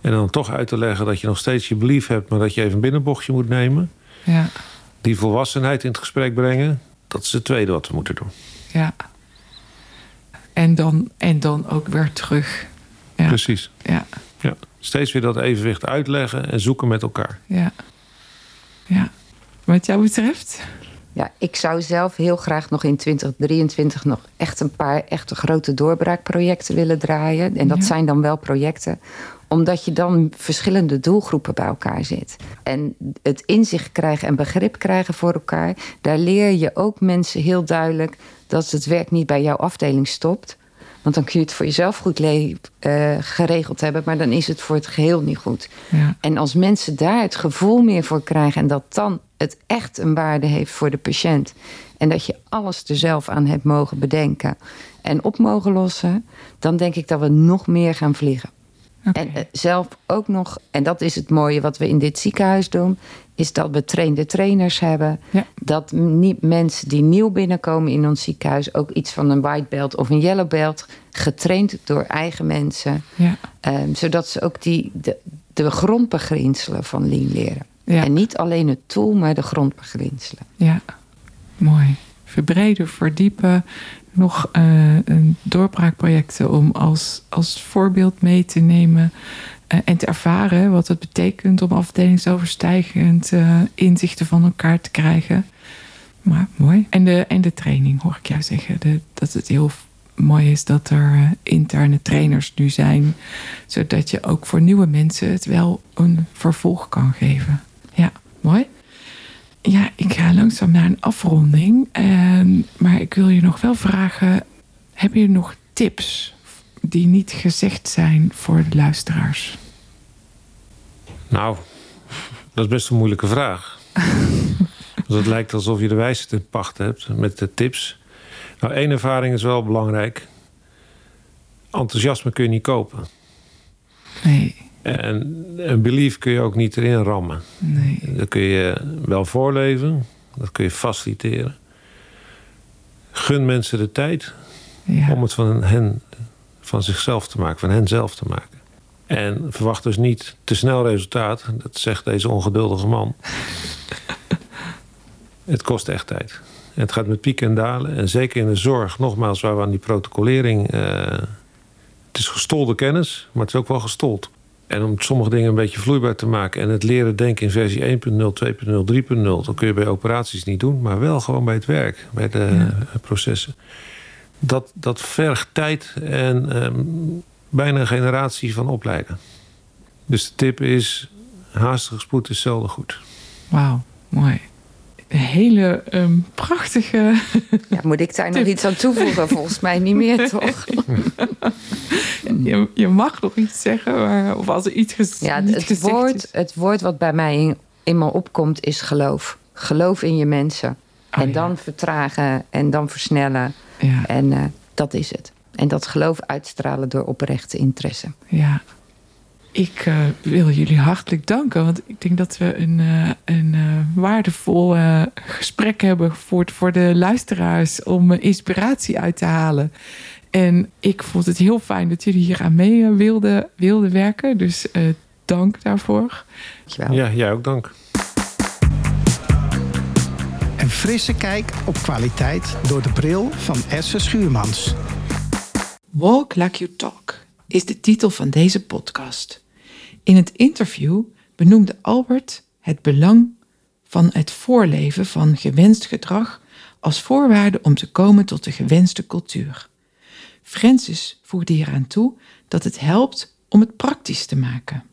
En dan toch uit te leggen dat je nog steeds je belief hebt, maar dat je even een binnenbochtje moet nemen. Ja. Die volwassenheid in het gesprek brengen, dat is het tweede wat we moeten doen. Ja. En dan, en dan ook weer terug. Ja. Precies. Ja. ja. Steeds weer dat evenwicht uitleggen en zoeken met elkaar. Ja. Ja. Wat jou betreft? Ja, ik zou zelf heel graag nog in 2023 nog echt een paar echte grote doorbraakprojecten willen draaien. En dat zijn dan wel projecten omdat je dan verschillende doelgroepen bij elkaar zit. En het inzicht krijgen en begrip krijgen voor elkaar, daar leer je ook mensen heel duidelijk dat het werk niet bij jouw afdeling stopt. Want dan kun je het voor jezelf goed uh, geregeld hebben, maar dan is het voor het geheel niet goed. Ja. En als mensen daar het gevoel meer voor krijgen en dat dan het echt een waarde heeft voor de patiënt. En dat je alles er zelf aan hebt mogen bedenken en op mogen lossen, dan denk ik dat we nog meer gaan vliegen. En eh, zelf ook nog, en dat is het mooie wat we in dit ziekenhuis doen, is dat we trainde trainers hebben. Dat niet mensen die nieuw binnenkomen in ons ziekenhuis ook iets van een white belt of een yellow belt, getraind door eigen mensen. Ja. Um, zodat ze ook die, de, de grondbeginselen van Lean leren. En niet alleen het tool, maar de grondbeginselen. Ja, mooi. Verbreden, verdiepen, nog uh, een doorbraakprojecten om als, als voorbeeld mee te nemen uh, en te ervaren wat het betekent om afdelingsoverstijgend uh, inzichten van elkaar te krijgen. Maar mooi. En de, en de training hoor ik jou zeggen. De, dat het heel mooi is dat er interne trainers nu zijn, zodat je ook voor nieuwe mensen het wel een vervolg kan geven. Ja, mooi. Ja, ik ga langzaam naar een afronding. Uh, maar ik wil je nog wel vragen: heb je nog tips die niet gezegd zijn voor de luisteraars? Nou, dat is best een moeilijke vraag. Want het lijkt alsof je de wijze te pacht hebt met de tips. Nou, één ervaring is wel belangrijk. Enthousiasme kun je niet kopen. Nee. En een belief kun je ook niet erin rammen. Nee. Dat kun je wel voorleven, Dat kun je faciliteren. Gun mensen de tijd ja. om het van hen, van zichzelf te maken, van hen zelf te maken. En verwacht dus niet te snel resultaat. Dat zegt deze ongeduldige man. het kost echt tijd. En het gaat met pieken en dalen. En zeker in de zorg, nogmaals, waar we aan die protocolering. Uh, het is gestolde kennis, maar het is ook wel gestold. En om sommige dingen een beetje vloeibaar te maken en het leren denken in versie 1.0, 2.0, 3.0, dat kun je bij operaties niet doen, maar wel gewoon bij het werk, bij de processen. Dat, dat vergt tijd en um, bijna een generatie van opleiden. Dus de tip is: haastige spoed is zelden goed. Wauw, mooi. Een hele um, prachtige. Ja, moet ik daar nog iets aan toevoegen? Volgens mij niet meer, toch? je, je mag nog iets zeggen, maar, of als er iets ges ja, het, het woord, is. Het woord wat bij mij in, me opkomt is geloof. Geloof in je mensen. Oh, en dan vertragen en dan versnellen. Ja. En uh, dat is het. En dat geloof uitstralen door oprechte interesse. Ja. Ik uh, wil jullie hartelijk danken, want ik denk dat we een, uh, een uh, waardevol gesprek hebben gevoerd voor de luisteraars om inspiratie uit te halen. En ik vond het heel fijn dat jullie hier aan mee wilden, wilden werken. Dus dank daarvoor. Dankjewel. Ja, jij ook dank. Een frisse kijk op kwaliteit door de bril van Esse Schuurmans. Walk Like You Talk is de titel van deze podcast. In het interview benoemde Albert het belang van het voorleven van gewenst gedrag als voorwaarde om te komen tot de gewenste cultuur. Francis voegde hieraan toe dat het helpt om het praktisch te maken.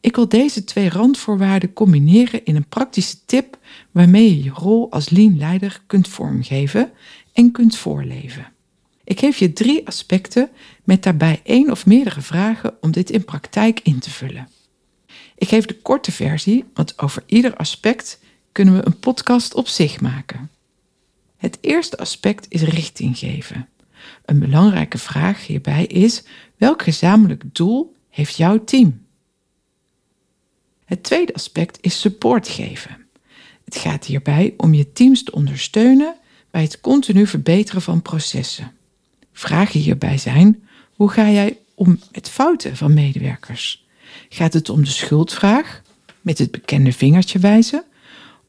Ik wil deze twee randvoorwaarden combineren in een praktische tip waarmee je je rol als lean leider kunt vormgeven en kunt voorleven. Ik geef je drie aspecten met daarbij één of meerdere vragen om dit in praktijk in te vullen. Ik geef de korte versie, want over ieder aspect kunnen we een podcast op zich maken. Het eerste aspect is richting geven. Een belangrijke vraag hierbij is: welk gezamenlijk doel heeft jouw team? Het tweede aspect is support geven. Het gaat hierbij om je teams te ondersteunen bij het continu verbeteren van processen. Vragen hierbij zijn: hoe ga jij om met fouten van medewerkers? Gaat het om de schuldvraag, met het bekende vingertje wijzen,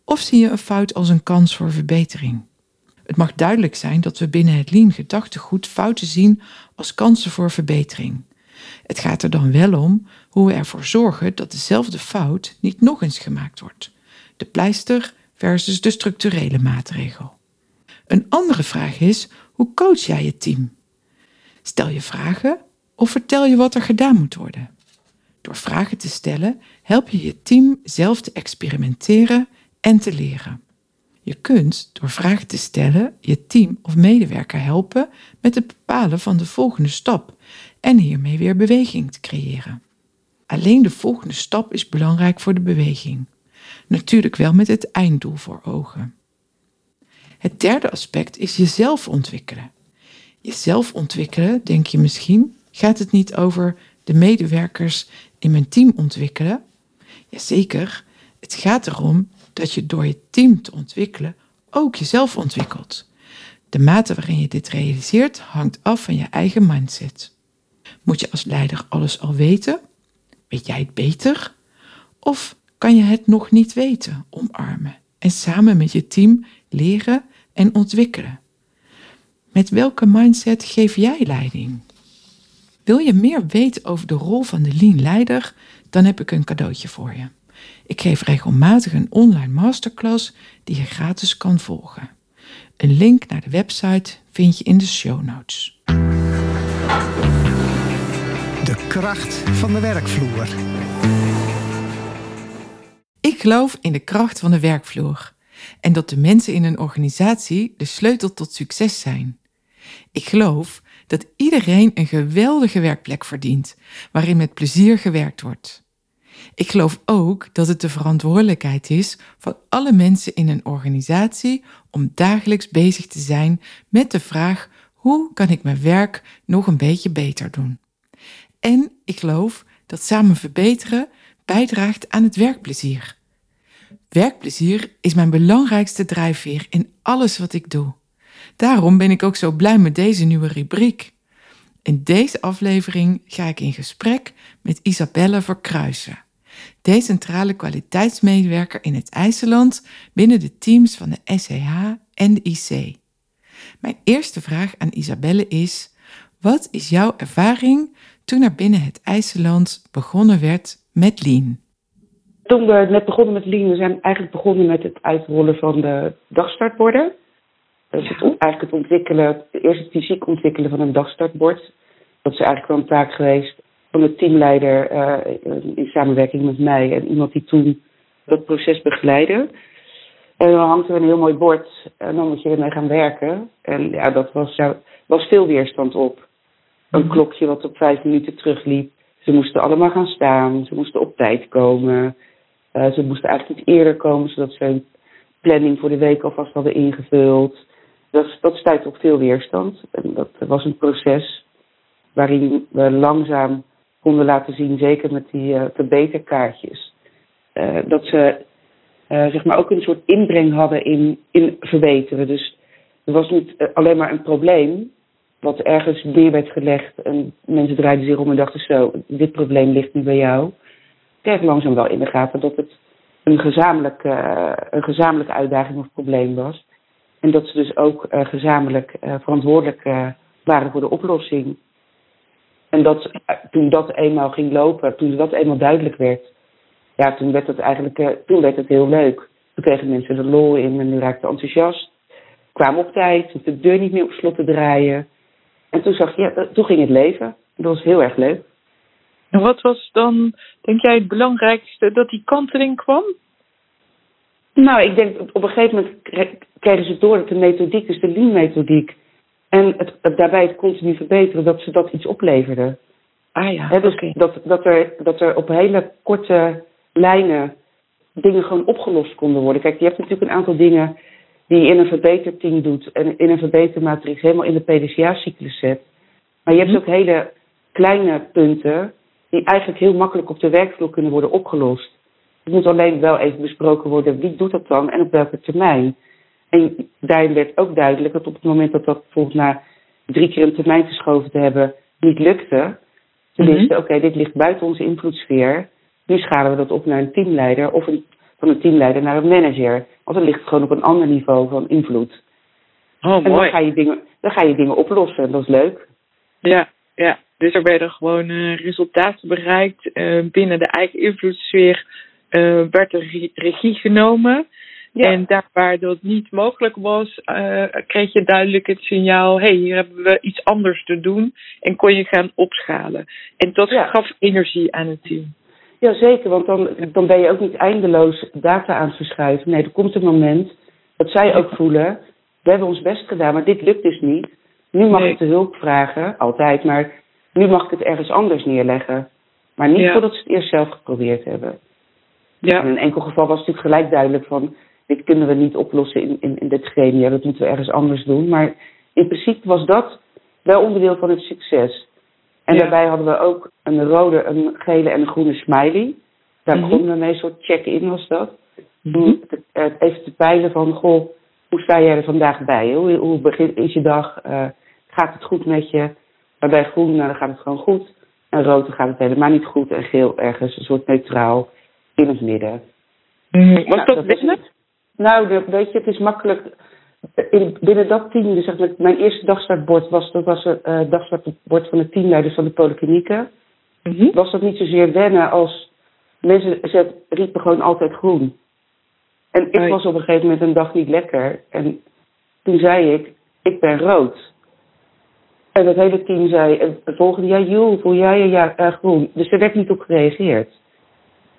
of zie je een fout als een kans voor verbetering? Het mag duidelijk zijn dat we binnen het Lean gedachtegoed fouten zien als kansen voor verbetering. Het gaat er dan wel om hoe we ervoor zorgen dat dezelfde fout niet nog eens gemaakt wordt. De pleister versus de structurele maatregel. Een andere vraag is: hoe coach jij je team? Stel je vragen of vertel je wat er gedaan moet worden. Door vragen te stellen help je je team zelf te experimenteren en te leren. Je kunt door vragen te stellen je team of medewerker helpen met het bepalen van de volgende stap en hiermee weer beweging te creëren. Alleen de volgende stap is belangrijk voor de beweging. Natuurlijk wel met het einddoel voor ogen. Het derde aspect is jezelf ontwikkelen. Jezelf ontwikkelen, denk je misschien, gaat het niet over de medewerkers in mijn team ontwikkelen? Jazeker, het gaat erom dat je door je team te ontwikkelen ook jezelf ontwikkelt. De mate waarin je dit realiseert hangt af van je eigen mindset. Moet je als leider alles al weten? Weet jij het beter? Of kan je het nog niet weten, omarmen en samen met je team leren en ontwikkelen? Met welke mindset geef jij leiding? Wil je meer weten over de rol van de lean leider? Dan heb ik een cadeautje voor je. Ik geef regelmatig een online masterclass die je gratis kan volgen. Een link naar de website vind je in de show notes. De kracht van de werkvloer. Ik geloof in de kracht van de werkvloer en dat de mensen in een organisatie de sleutel tot succes zijn. Ik geloof dat iedereen een geweldige werkplek verdient, waarin met plezier gewerkt wordt. Ik geloof ook dat het de verantwoordelijkheid is van alle mensen in een organisatie om dagelijks bezig te zijn met de vraag: hoe kan ik mijn werk nog een beetje beter doen? En ik geloof dat samen verbeteren bijdraagt aan het werkplezier. Werkplezier is mijn belangrijkste drijfveer in alles wat ik doe. Daarom ben ik ook zo blij met deze nieuwe rubriek. In deze aflevering ga ik in gesprek met Isabelle Verkruisen, decentrale kwaliteitsmedewerker in het IJsseland binnen de teams van de SEH en de IC. Mijn eerste vraag aan Isabelle is: wat is jouw ervaring toen er binnen het IJsseland begonnen werd met Lean? Toen we net begonnen met Lean, we zijn eigenlijk begonnen met het uitrollen van de dagstartborden. Dus het, eigenlijk het ontwikkelen, eerst het fysiek ontwikkelen van een dagstartbord. Dat is eigenlijk wel een taak geweest van de teamleider uh, in samenwerking met mij en iemand die toen dat proces begeleidde. En dan hangt er een heel mooi bord en dan moet je ermee gaan werken. En ja, dat was, was veel weerstand op. Een mhm. klokje wat op vijf minuten terugliep. Ze moesten allemaal gaan staan, ze moesten op tijd komen. Uh, ze moesten eigenlijk iets eerder komen, zodat ze een planning voor de week alvast hadden ingevuld. Dat, dat stuit op veel weerstand. En dat was een proces waarin we langzaam konden laten zien, zeker met die verbeterkaartjes, uh, dat ze uh, zeg maar ook een soort inbreng hadden in, in verbeteren. Dus er was niet alleen maar een probleem wat ergens neer werd gelegd en mensen draaiden zich om en dachten zo, dit probleem ligt nu bij jou. Ik kreeg langzaam wel in de gaten dat het een gezamenlijke, een gezamenlijke uitdaging of probleem was. En dat ze dus ook gezamenlijk verantwoordelijk waren voor de oplossing. En dat, toen dat eenmaal ging lopen, toen dat eenmaal duidelijk werd, ja, toen werd het eigenlijk toen werd het heel leuk. Toen kregen mensen de lol in en nu raakten enthousiast. Kwamen op tijd, de deur niet meer op slot te draaien. En toen zag je, ja, toen ging het leven. Dat was heel erg leuk. En wat was dan, denk jij, het belangrijkste dat die kanteling kwam? Nou, ik denk op een gegeven moment kregen ze door dat de methodiek, dus de lean-methodiek, en het, daarbij het continu verbeteren, dat ze dat iets opleverde. Ah ja, dus dat, dat, er, dat er op hele korte lijnen dingen gewoon opgelost konden worden. Kijk, je hebt natuurlijk een aantal dingen die je in een verbeterteam doet en in een verbetermatrix helemaal in de PDCA-cyclus zet. Maar je hebt mhm. ook hele kleine punten die eigenlijk heel makkelijk op de werkvloer kunnen worden opgelost. Het moet alleen wel even besproken worden wie doet dat dan en op welke termijn. En daarin werd ook duidelijk dat op het moment dat dat bijvoorbeeld na drie keer een termijn geschoven te hebben niet lukte, ze mhm. wisten, oké, dit ligt buiten onze invloedssfeer. Nu schalen we dat op naar een teamleider of een, van een teamleider naar een manager. Want dan ligt het gewoon op een ander niveau van invloed. Oh, en dan ga, je dingen, dan ga je dingen oplossen en dat is leuk. Ja, ja. Dus er werden gewoon uh, resultaten bereikt. Uh, binnen de eigen invloedssfeer uh, werd er regie genomen. En daar waar dat niet mogelijk was, uh, kreeg je duidelijk het signaal: hé, hey, hier hebben we iets anders te doen. En kon je gaan opschalen. En dat gaf energie aan het team. Ja, zeker, want dan, dan ben je ook niet eindeloos data aan het verschuiven. Nee, er komt een moment dat zij ook voelen: we hebben ons best gedaan, maar dit lukt dus niet. Nu mag ik de hulp vragen, altijd, maar nu mag ik het ergens anders neerleggen. Maar niet voordat ze het eerst zelf geprobeerd hebben. Ja. in een enkel geval was het natuurlijk gelijk duidelijk van dit kunnen we niet oplossen in, in, in dit schema, dat moeten we ergens anders doen. Maar in principe was dat wel onderdeel van het succes. En daarbij hadden we ook een rode, een gele en een groene smiley. Daar mm begonnen we mee, een soort check-in was dat. Mm Even te peilen van, goh, hoe sta jij er vandaag bij? Hoe, hoe begint, is je dag? Uh, gaat het goed met je? Waarbij groen, nou, dan gaat het gewoon goed. En rood, dan gaat het helemaal niet goed. En geel ergens, een soort neutraal in het midden. Mm Was nou, dat, dat nou, weet je, het is makkelijk. In, binnen dat team, dus zeg maar, mijn eerste dagstartbord was, dat was het uh, dagstartbord van de teamleiders van de polyklinieken. Mm Was dat niet zozeer wennen als mensen ze riepen gewoon altijd groen. En ik was op een gegeven moment een dag niet lekker. En toen zei ik, ik ben rood. En het hele team zei, en het volgende jaar, joh, voel jij je ja, uh, groen? Dus er werd niet op gereageerd.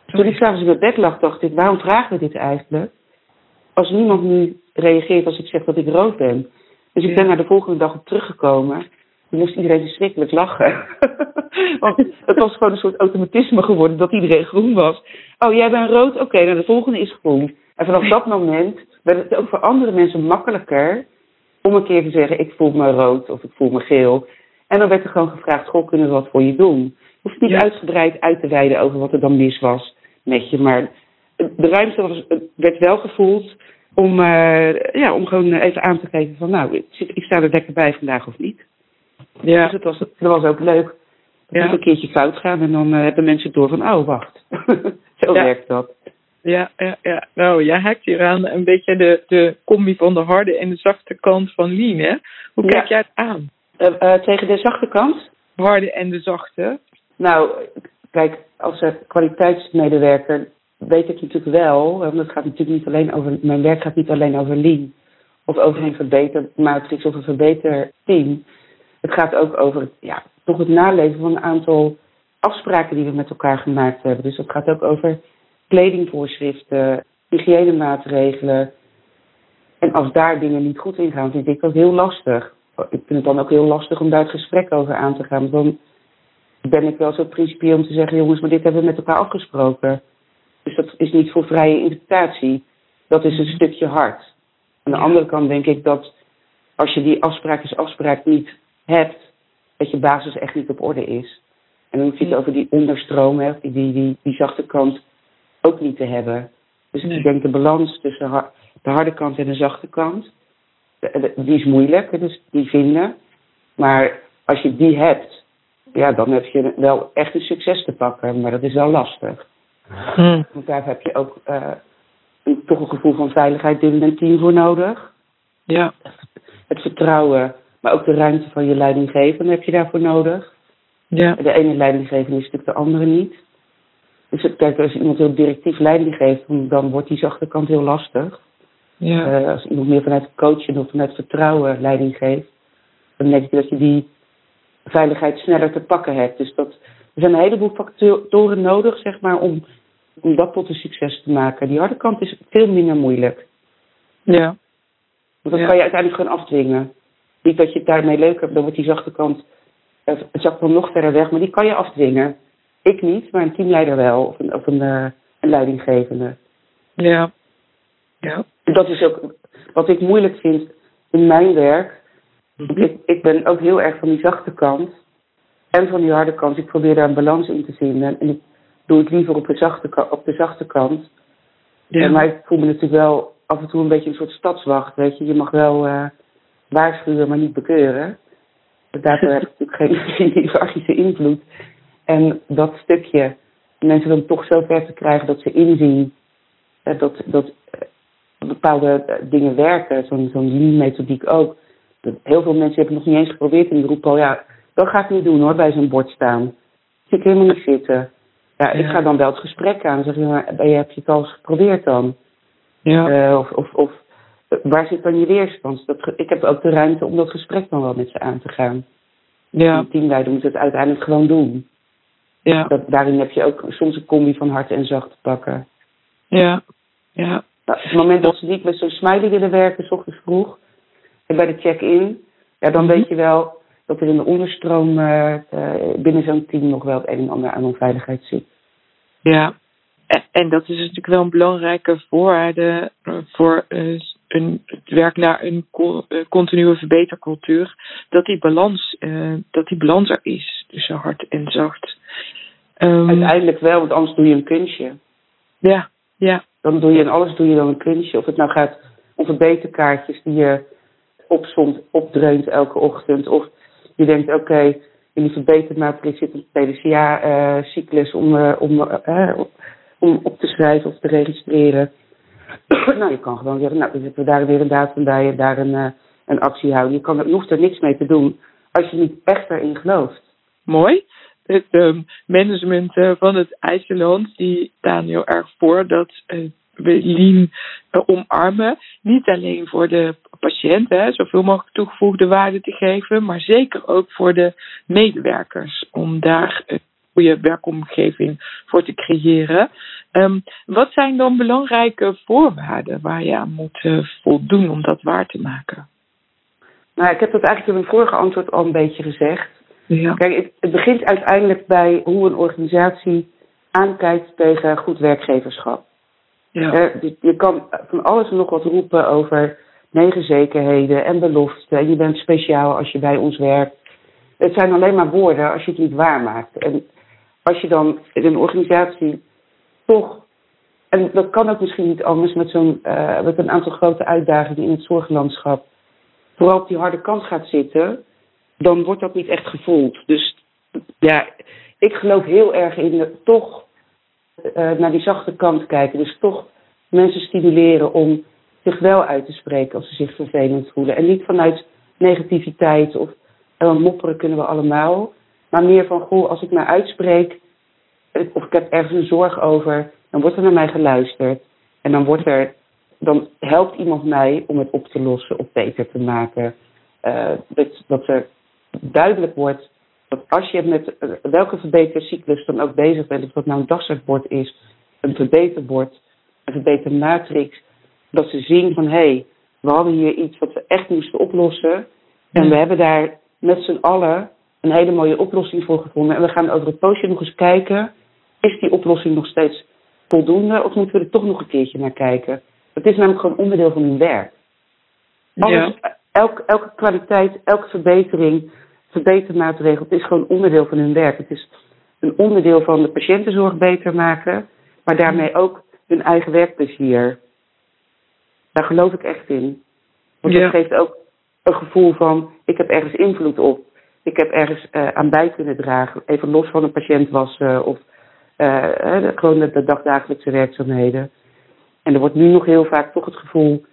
Toen ik s'avonds in mijn bed lag, dacht ik, waarom vragen we dit eigenlijk? Als niemand nu reageert als ik zeg dat ik rood ben. Dus ik ben naar de volgende dag op teruggekomen. Dan moest iedereen verschrikkelijk lachen. Want het was gewoon een soort automatisme geworden dat iedereen groen was. Oh, jij bent rood? Oké, okay, nou de volgende is groen. En vanaf dat moment werd het ook voor andere mensen makkelijker om een keer te zeggen: Ik voel me rood of ik voel me geel. En dan werd er gewoon gevraagd: Goh, kunnen we wat voor je doen? Je hoeft niet uitgebreid uit te wijden over wat er dan mis was met je, maar de ruimte was, werd wel gevoeld om, uh, ja, om gewoon even aan te geven van nou, ik, ik sta er lekker bij vandaag of niet. Ja. Dus het was, het was ook leuk. Het ja. een keertje fout gaan en dan uh, hebben mensen door van oh wacht. Zo werkt dat. Ja, ja, ja. Nou, jij haakt hier aan een beetje de, de combi van de harde en de zachte kant van Lean, hè? Hoe kijk jij het aan? Uh, tegen de zachte kant? Harde en de zachte. Nou, kijk, als kwaliteitsmedewerker weet ik natuurlijk wel, want het gaat natuurlijk niet alleen over, mijn werk gaat niet alleen over lean of over een verbetermatrix of een verbeterteam. Het gaat ook over ja, toch het naleven van een aantal afspraken die we met elkaar gemaakt hebben. Dus het gaat ook over kledingvoorschriften, hygiënemaatregelen. En als daar dingen niet goed in gaan, vind ik dat heel lastig. Ik vind het dan ook heel lastig om daar het gesprek over aan te gaan. Dan ben ik wel zo principieel om te zeggen, jongens, maar dit hebben we met elkaar afgesproken. Dus dat is niet voor vrije interpretatie. Dat is een stukje hard. Aan de andere kant denk ik dat als je die afspraak als afspraak niet hebt, dat je basis echt niet op orde is. En dan zit je over die onderstroom, hè, die, die, die, zachte kant, ook niet te hebben. Dus ik denk de balans tussen de harde kant en de zachte kant, die is moeilijk, dus die vinden. Maar als je die hebt, ja, dan heb je wel echt een succes te pakken. Maar dat is wel lastig. Hmm. Want daar heb je ook uh, een, toch een gevoel van veiligheid binnen een team voor nodig. Ja. Het vertrouwen, maar ook de ruimte van je leidinggevende heb je daarvoor nodig. Ja. De ene leidinggevende is natuurlijk de andere niet. Dus kijk, als iemand heel directief leiding geeft, dan wordt die zachte kant heel lastig. Ja. Uh, als iemand meer vanuit coachen of vanuit vertrouwen leiding geeft, dan denk ik dat je die veiligheid sneller te pakken hebt. Dus dat, er zijn een heleboel factoren nodig, zeg maar, om, om dat tot een succes te maken. Die harde kant is veel minder moeilijk. Ja. Want dat kan je uiteindelijk gewoon afdwingen. Niet dat je het daarmee leuk hebt, dan wordt die zachte kant, het zakt dan nog verder weg, maar die kan je afdwingen. Ik niet, maar een teamleider wel, of een, of een, een leidinggevende. Ja. Ja. Dat is ook wat ik moeilijk vind in mijn werk. Mhm. Ik, ik ben ook heel erg van die zachte kant en van die harde kant. Ik probeer daar een balans in te vinden. En ik doe het liever op de zachte, op de zachte kant. Ja. Maar ik voel me natuurlijk wel af en toe een beetje een soort stadswacht. Weet je, je mag wel uh, waarschuwen, maar niet bekeuren. Daardoor heb ik natuurlijk geen, hiërarchische invloed. En dat stukje, mensen dan toch zo ver te krijgen dat ze inzien dat, dat eh, bepaalde eh, dingen werken, zo'n zo'n methodiek ook. heel veel mensen hebben het nog niet eens geprobeerd en die roepen al, ja, dat ga ik niet doen hoor, bij zo'n bord staan. Dat zie ik helemaal niet zitten. Ja, ik ga dan wel het gesprek aan. Zeg je, maar heb je het al eens geprobeerd dan? Ja. Uh, of, of, of waar zit dan je weerstand? Dat, ik heb ook de ruimte om dat gesprek dan wel met ze aan te gaan. Ja. De teamleider moet het uiteindelijk gewoon doen. Ja. Dat, daarin heb je ook soms een combi van hard en zacht te pakken. Ja. Ja. Nou, op het moment dat ze niet met zo'n smiley willen werken, s ochtends vroeg, en bij de check-in, ja, dan mhm. weet je wel, dat er in de onderstroom uh, binnen zo'n team nog wel het een en ander aan onveiligheid zit. Ja, en dat is natuurlijk wel een belangrijke voorwaarde voor uh, een, het werk naar een continue verbetercultuur. Dat die balans, dat die balans er is tussen hard en zacht. Um, Uiteindelijk wel, want anders doe je een kunstje. Ja, ja. Dan doe je in alles doe je dan een kunstje. Of het nou gaat om verbeterkaartjes die je opzond, opdreunt elke ochtend. Of je denkt, oké, okay, in die verbetermatrix zit een PDCA-cyclus om, uh, om, uh, om op te schrijven of te registreren. nou, je kan gewoon zeggen, nou, dan zetten we daar weer een datum bij, daar een, een actie houden. Je, kan, je hoeft er niks mee te doen als je niet echt erin gelooft. Mooi. Het um, management van het IJsland, die staan heel erg voor dat lean omarmen. Niet alleen voor de patiënt, hè, zoveel mogelijk toegevoegde waarde te geven, maar zeker ook voor de medewerkers, om daar een goede werkomgeving voor te creëren. Um, wat zijn dan belangrijke voorwaarden waar je aan moet uh, voldoen om dat waar te maken? Nou, ik heb dat eigenlijk in mijn vorige antwoord al een beetje gezegd. Ja. Kijk, het, het begint uiteindelijk bij hoe een organisatie aankijkt tegen goed werkgeverschap. Ja. Uh, je kan van alles en nog wat roepen over negen zekerheden en beloften. En je bent speciaal als je bij ons werkt. Het zijn alleen maar woorden als je het niet waarmaakt. En als je dan in een organisatie toch en dat kan ook misschien niet anders met, zo'n, uh, met een aantal grote uitdagingen in het zorglandschap. Vooral op die harde kant gaat zitten, dan wordt dat niet echt gevoeld. Dus ja, ik geloof heel erg in de, toch naar die zachte kant kijken. Dus toch mensen stimuleren om zich wel uit te spreken als ze zich vervelend voelen. En niet vanuit negativiteit of uh, mopperen kunnen we allemaal. Maar meer van, goh, als ik mij uitspreek of ik heb ergens een zorg over, dan wordt er naar mij geluisterd. En dan, wordt er, dan helpt iemand mij om het op te lossen of beter te maken. Dat, dat er duidelijk wordt dat als je met uh, welke verbetercyclus dan ook bezig bent, of dat nou een dagstartbord is, een verbeterbord, een verbetermatrix, dat ze zien van hé, hey, we hadden hier iets wat we echt moesten oplossen. En we hebben daar met z'n allen een hele mooie oplossing voor gevonden. En we gaan over het poosje nog eens kijken is die oplossing nog steeds voldoende of moeten we er toch nog een keertje naar kijken? Het is namelijk gewoon onderdeel van hun werk. Alles, ja. elke, elke kwaliteit, elke verbetering, verbetermaatregel, het is gewoon onderdeel van hun werk. Het is een onderdeel van de patiëntenzorg beter maken, maar daarmee ook hun eigen werkplezier. Daar geloof ik echt in. Want dat geeft ook een gevoel van, ik heb ergens invloed op. Ik heb ergens uh, aan bij kunnen dragen. Even los van een patiënt wassen of uh, gewoon de, de dagdagelijkse werkzaamheden. En er wordt nu nog heel vaak toch het gevoel,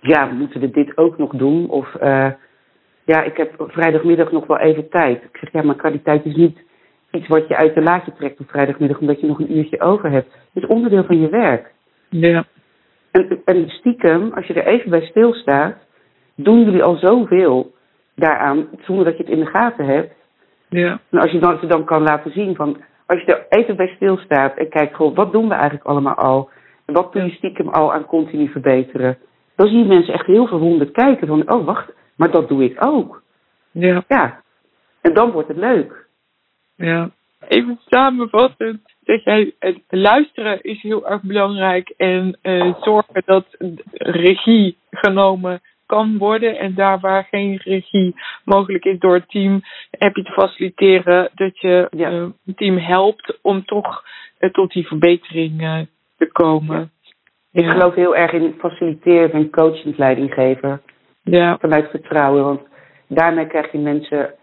ja, moeten we dit ook nog doen? Of uh, ja, ik heb vrijdagmiddag nog wel even tijd. Ik zeg, ja, maar kwaliteit is niet iets wat je uit de laadje trekt op vrijdagmiddag omdat je nog een uurtje over hebt. Het is onderdeel van je werk. Ja. En, en stiekem, als je er even bij stilstaat, doen jullie al zoveel daaraan zonder dat je het in de gaten hebt. Ja. En als je dan, dan kan laten zien van, als je er even bij stilstaat en kijkt, goh, wat doen we eigenlijk allemaal al? En wat kun je stiekem al aan continu verbeteren? Dan zie je mensen echt heel verwonderd kijken van, oh wacht, maar dat doe ik ook. Ja. Ja. En dan wordt het leuk. Ja. Even samenvattend, dat jij luisteren is heel erg belangrijk en uh, zorgen dat regie genomen kan worden. En daar waar geen regie mogelijk is door het team, heb je te faciliteren dat je ja. uh, het team helpt om toch uh, tot die verbetering te komen. Ja. Ik geloof heel erg in faciliteren en coachend leiding geven. Ja. Vanuit vertrouwen, want daarmee krijg je mensen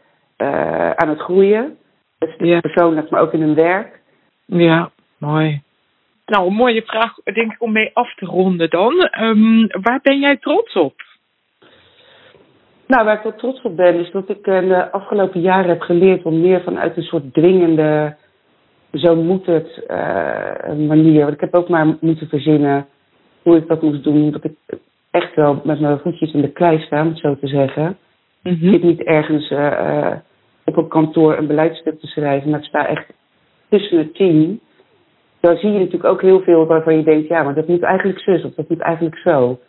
aan het groeien. Dus ja. persoonlijk, maar ook in hun werk. Ja, mooi. Nou, een mooie vraag, denk ik, om mee af te ronden dan. Um, waar ben jij trots op? Nou, waar ik wel trots op ben, is dat ik in de afgelopen jaren heb geleerd om meer vanuit een soort dwingende, zo moet het uh, manier. Want ik heb ook maar moeten verzinnen hoe ik dat moest doen. Dat ik echt wel met mijn voetjes in de klei sta, om het zo te zeggen. Mm-hmm. Ik zit niet ergens uh, uh, op een kantoor een beleidstuk te schrijven, maar ik sta echt tussen het team. Dan zie je natuurlijk ook heel veel waarvan je denkt, ja, maar dat moet eigenlijk zus of dat moet eigenlijk zo.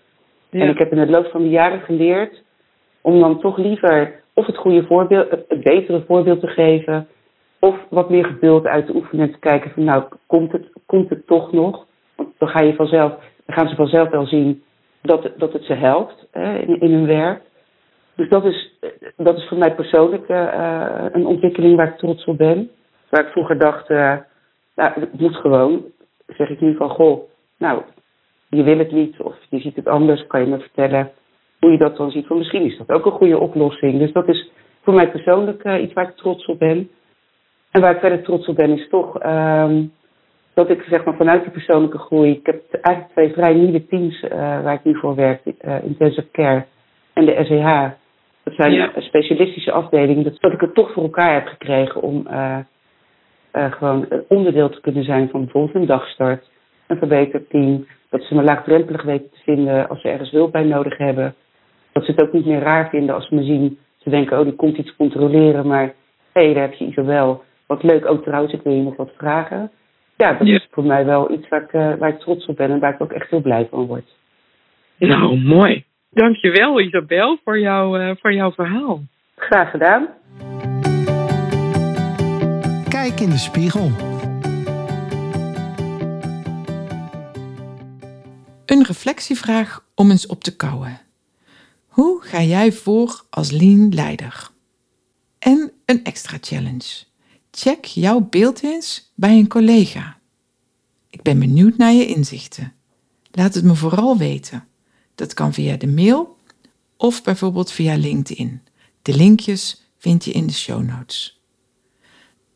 Ja. En ik heb in het loop van de jaren geleerd om dan toch liever of het goede voorbeeld, het betere voorbeeld te geven, of wat meer geduld uit te oefenen en te kijken van nou, komt het, komt het toch nog? Want dan ga je vanzelf, dan gaan ze vanzelf wel zien dat, dat het ze helpt hè, in, in hun werk. Dus dat is, dat is voor mij persoonlijk uh, een ontwikkeling waar ik trots op ben. Waar ik vroeger dacht, uh, nou, het moet gewoon. Zeg ik nu van, goh, nou, je wil het niet of je ziet het anders, kan je me vertellen hoe je dat dan ziet. Van misschien is dat ook een goede oplossing. Dus dat is voor mij persoonlijk iets waar ik trots op ben. En waar ik verder trots op ben is toch um, dat ik zeg maar vanuit die persoonlijke groei. Ik heb eigenlijk twee vrij nieuwe teams uh, waar ik nu voor werk. Uh, intensive care en de SEH. Dat zijn ja. specialistische afdelingen. Dat, dat ik het toch voor elkaar heb gekregen om gewoon een onderdeel te kunnen zijn van bijvoorbeeld een dagstart. Een verbeterd team. Dat ze me laagdrempelig weten te vinden als ze ergens hulp bij nodig hebben. Dat ze het ook niet meer raar vinden als ze me zien. Ze denken, oh, die komt iets controleren, maar hé, hey, daar heb je Isabel. Wat leuk, ook trouwens, ik wil je nog wat vragen. Ja, dat is voor mij wel iets waar ik, uh, waar ik trots op ben en waar ik ook echt heel blij van word. Nou, mooi. Dankjewel Isabel voor, jou, uh, voor jouw verhaal. Graag gedaan. Kijk in de spiegel. Een reflectievraag om eens op te kouwen. Hoe ga jij voor als lean leider? En een extra challenge. Check jouw beeld eens bij een collega. Ik ben benieuwd naar je inzichten. Laat het me vooral weten. Dat kan via de mail of bijvoorbeeld via LinkedIn. De linkjes vind je in de show notes.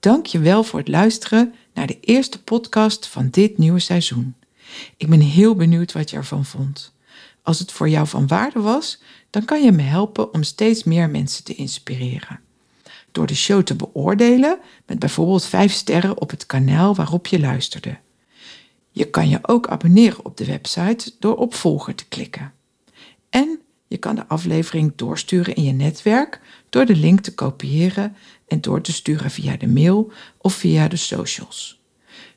Dank je wel voor het luisteren naar de eerste podcast van dit nieuwe seizoen. Ik ben heel benieuwd wat je ervan vond. Als het voor jou van waarde was, dan kan je me helpen om steeds meer mensen te inspireren. Door de show te beoordelen met bijvoorbeeld 5 sterren op het kanaal waarop je luisterde. Je kan je ook abonneren op de website door op volgen te klikken. En je kan de aflevering doorsturen in je netwerk door de link te kopiëren en door te sturen via de mail of via de socials.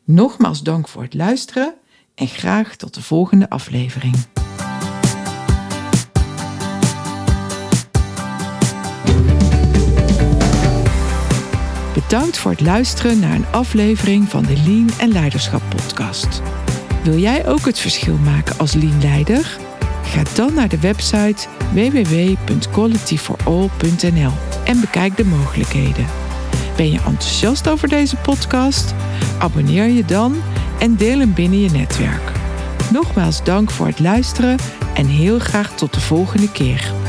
Nogmaals dank voor het luisteren en graag tot de volgende aflevering. Bedankt voor het luisteren naar een aflevering van de Lean en Leiderschap podcast. Wil jij ook het verschil maken als Lean Leider? Ga dan naar de website www.qualityforall.nl en bekijk de mogelijkheden. Ben je enthousiast over deze podcast? Abonneer je dan en deel hem binnen je netwerk. Nogmaals dank voor het luisteren en heel graag tot de volgende keer.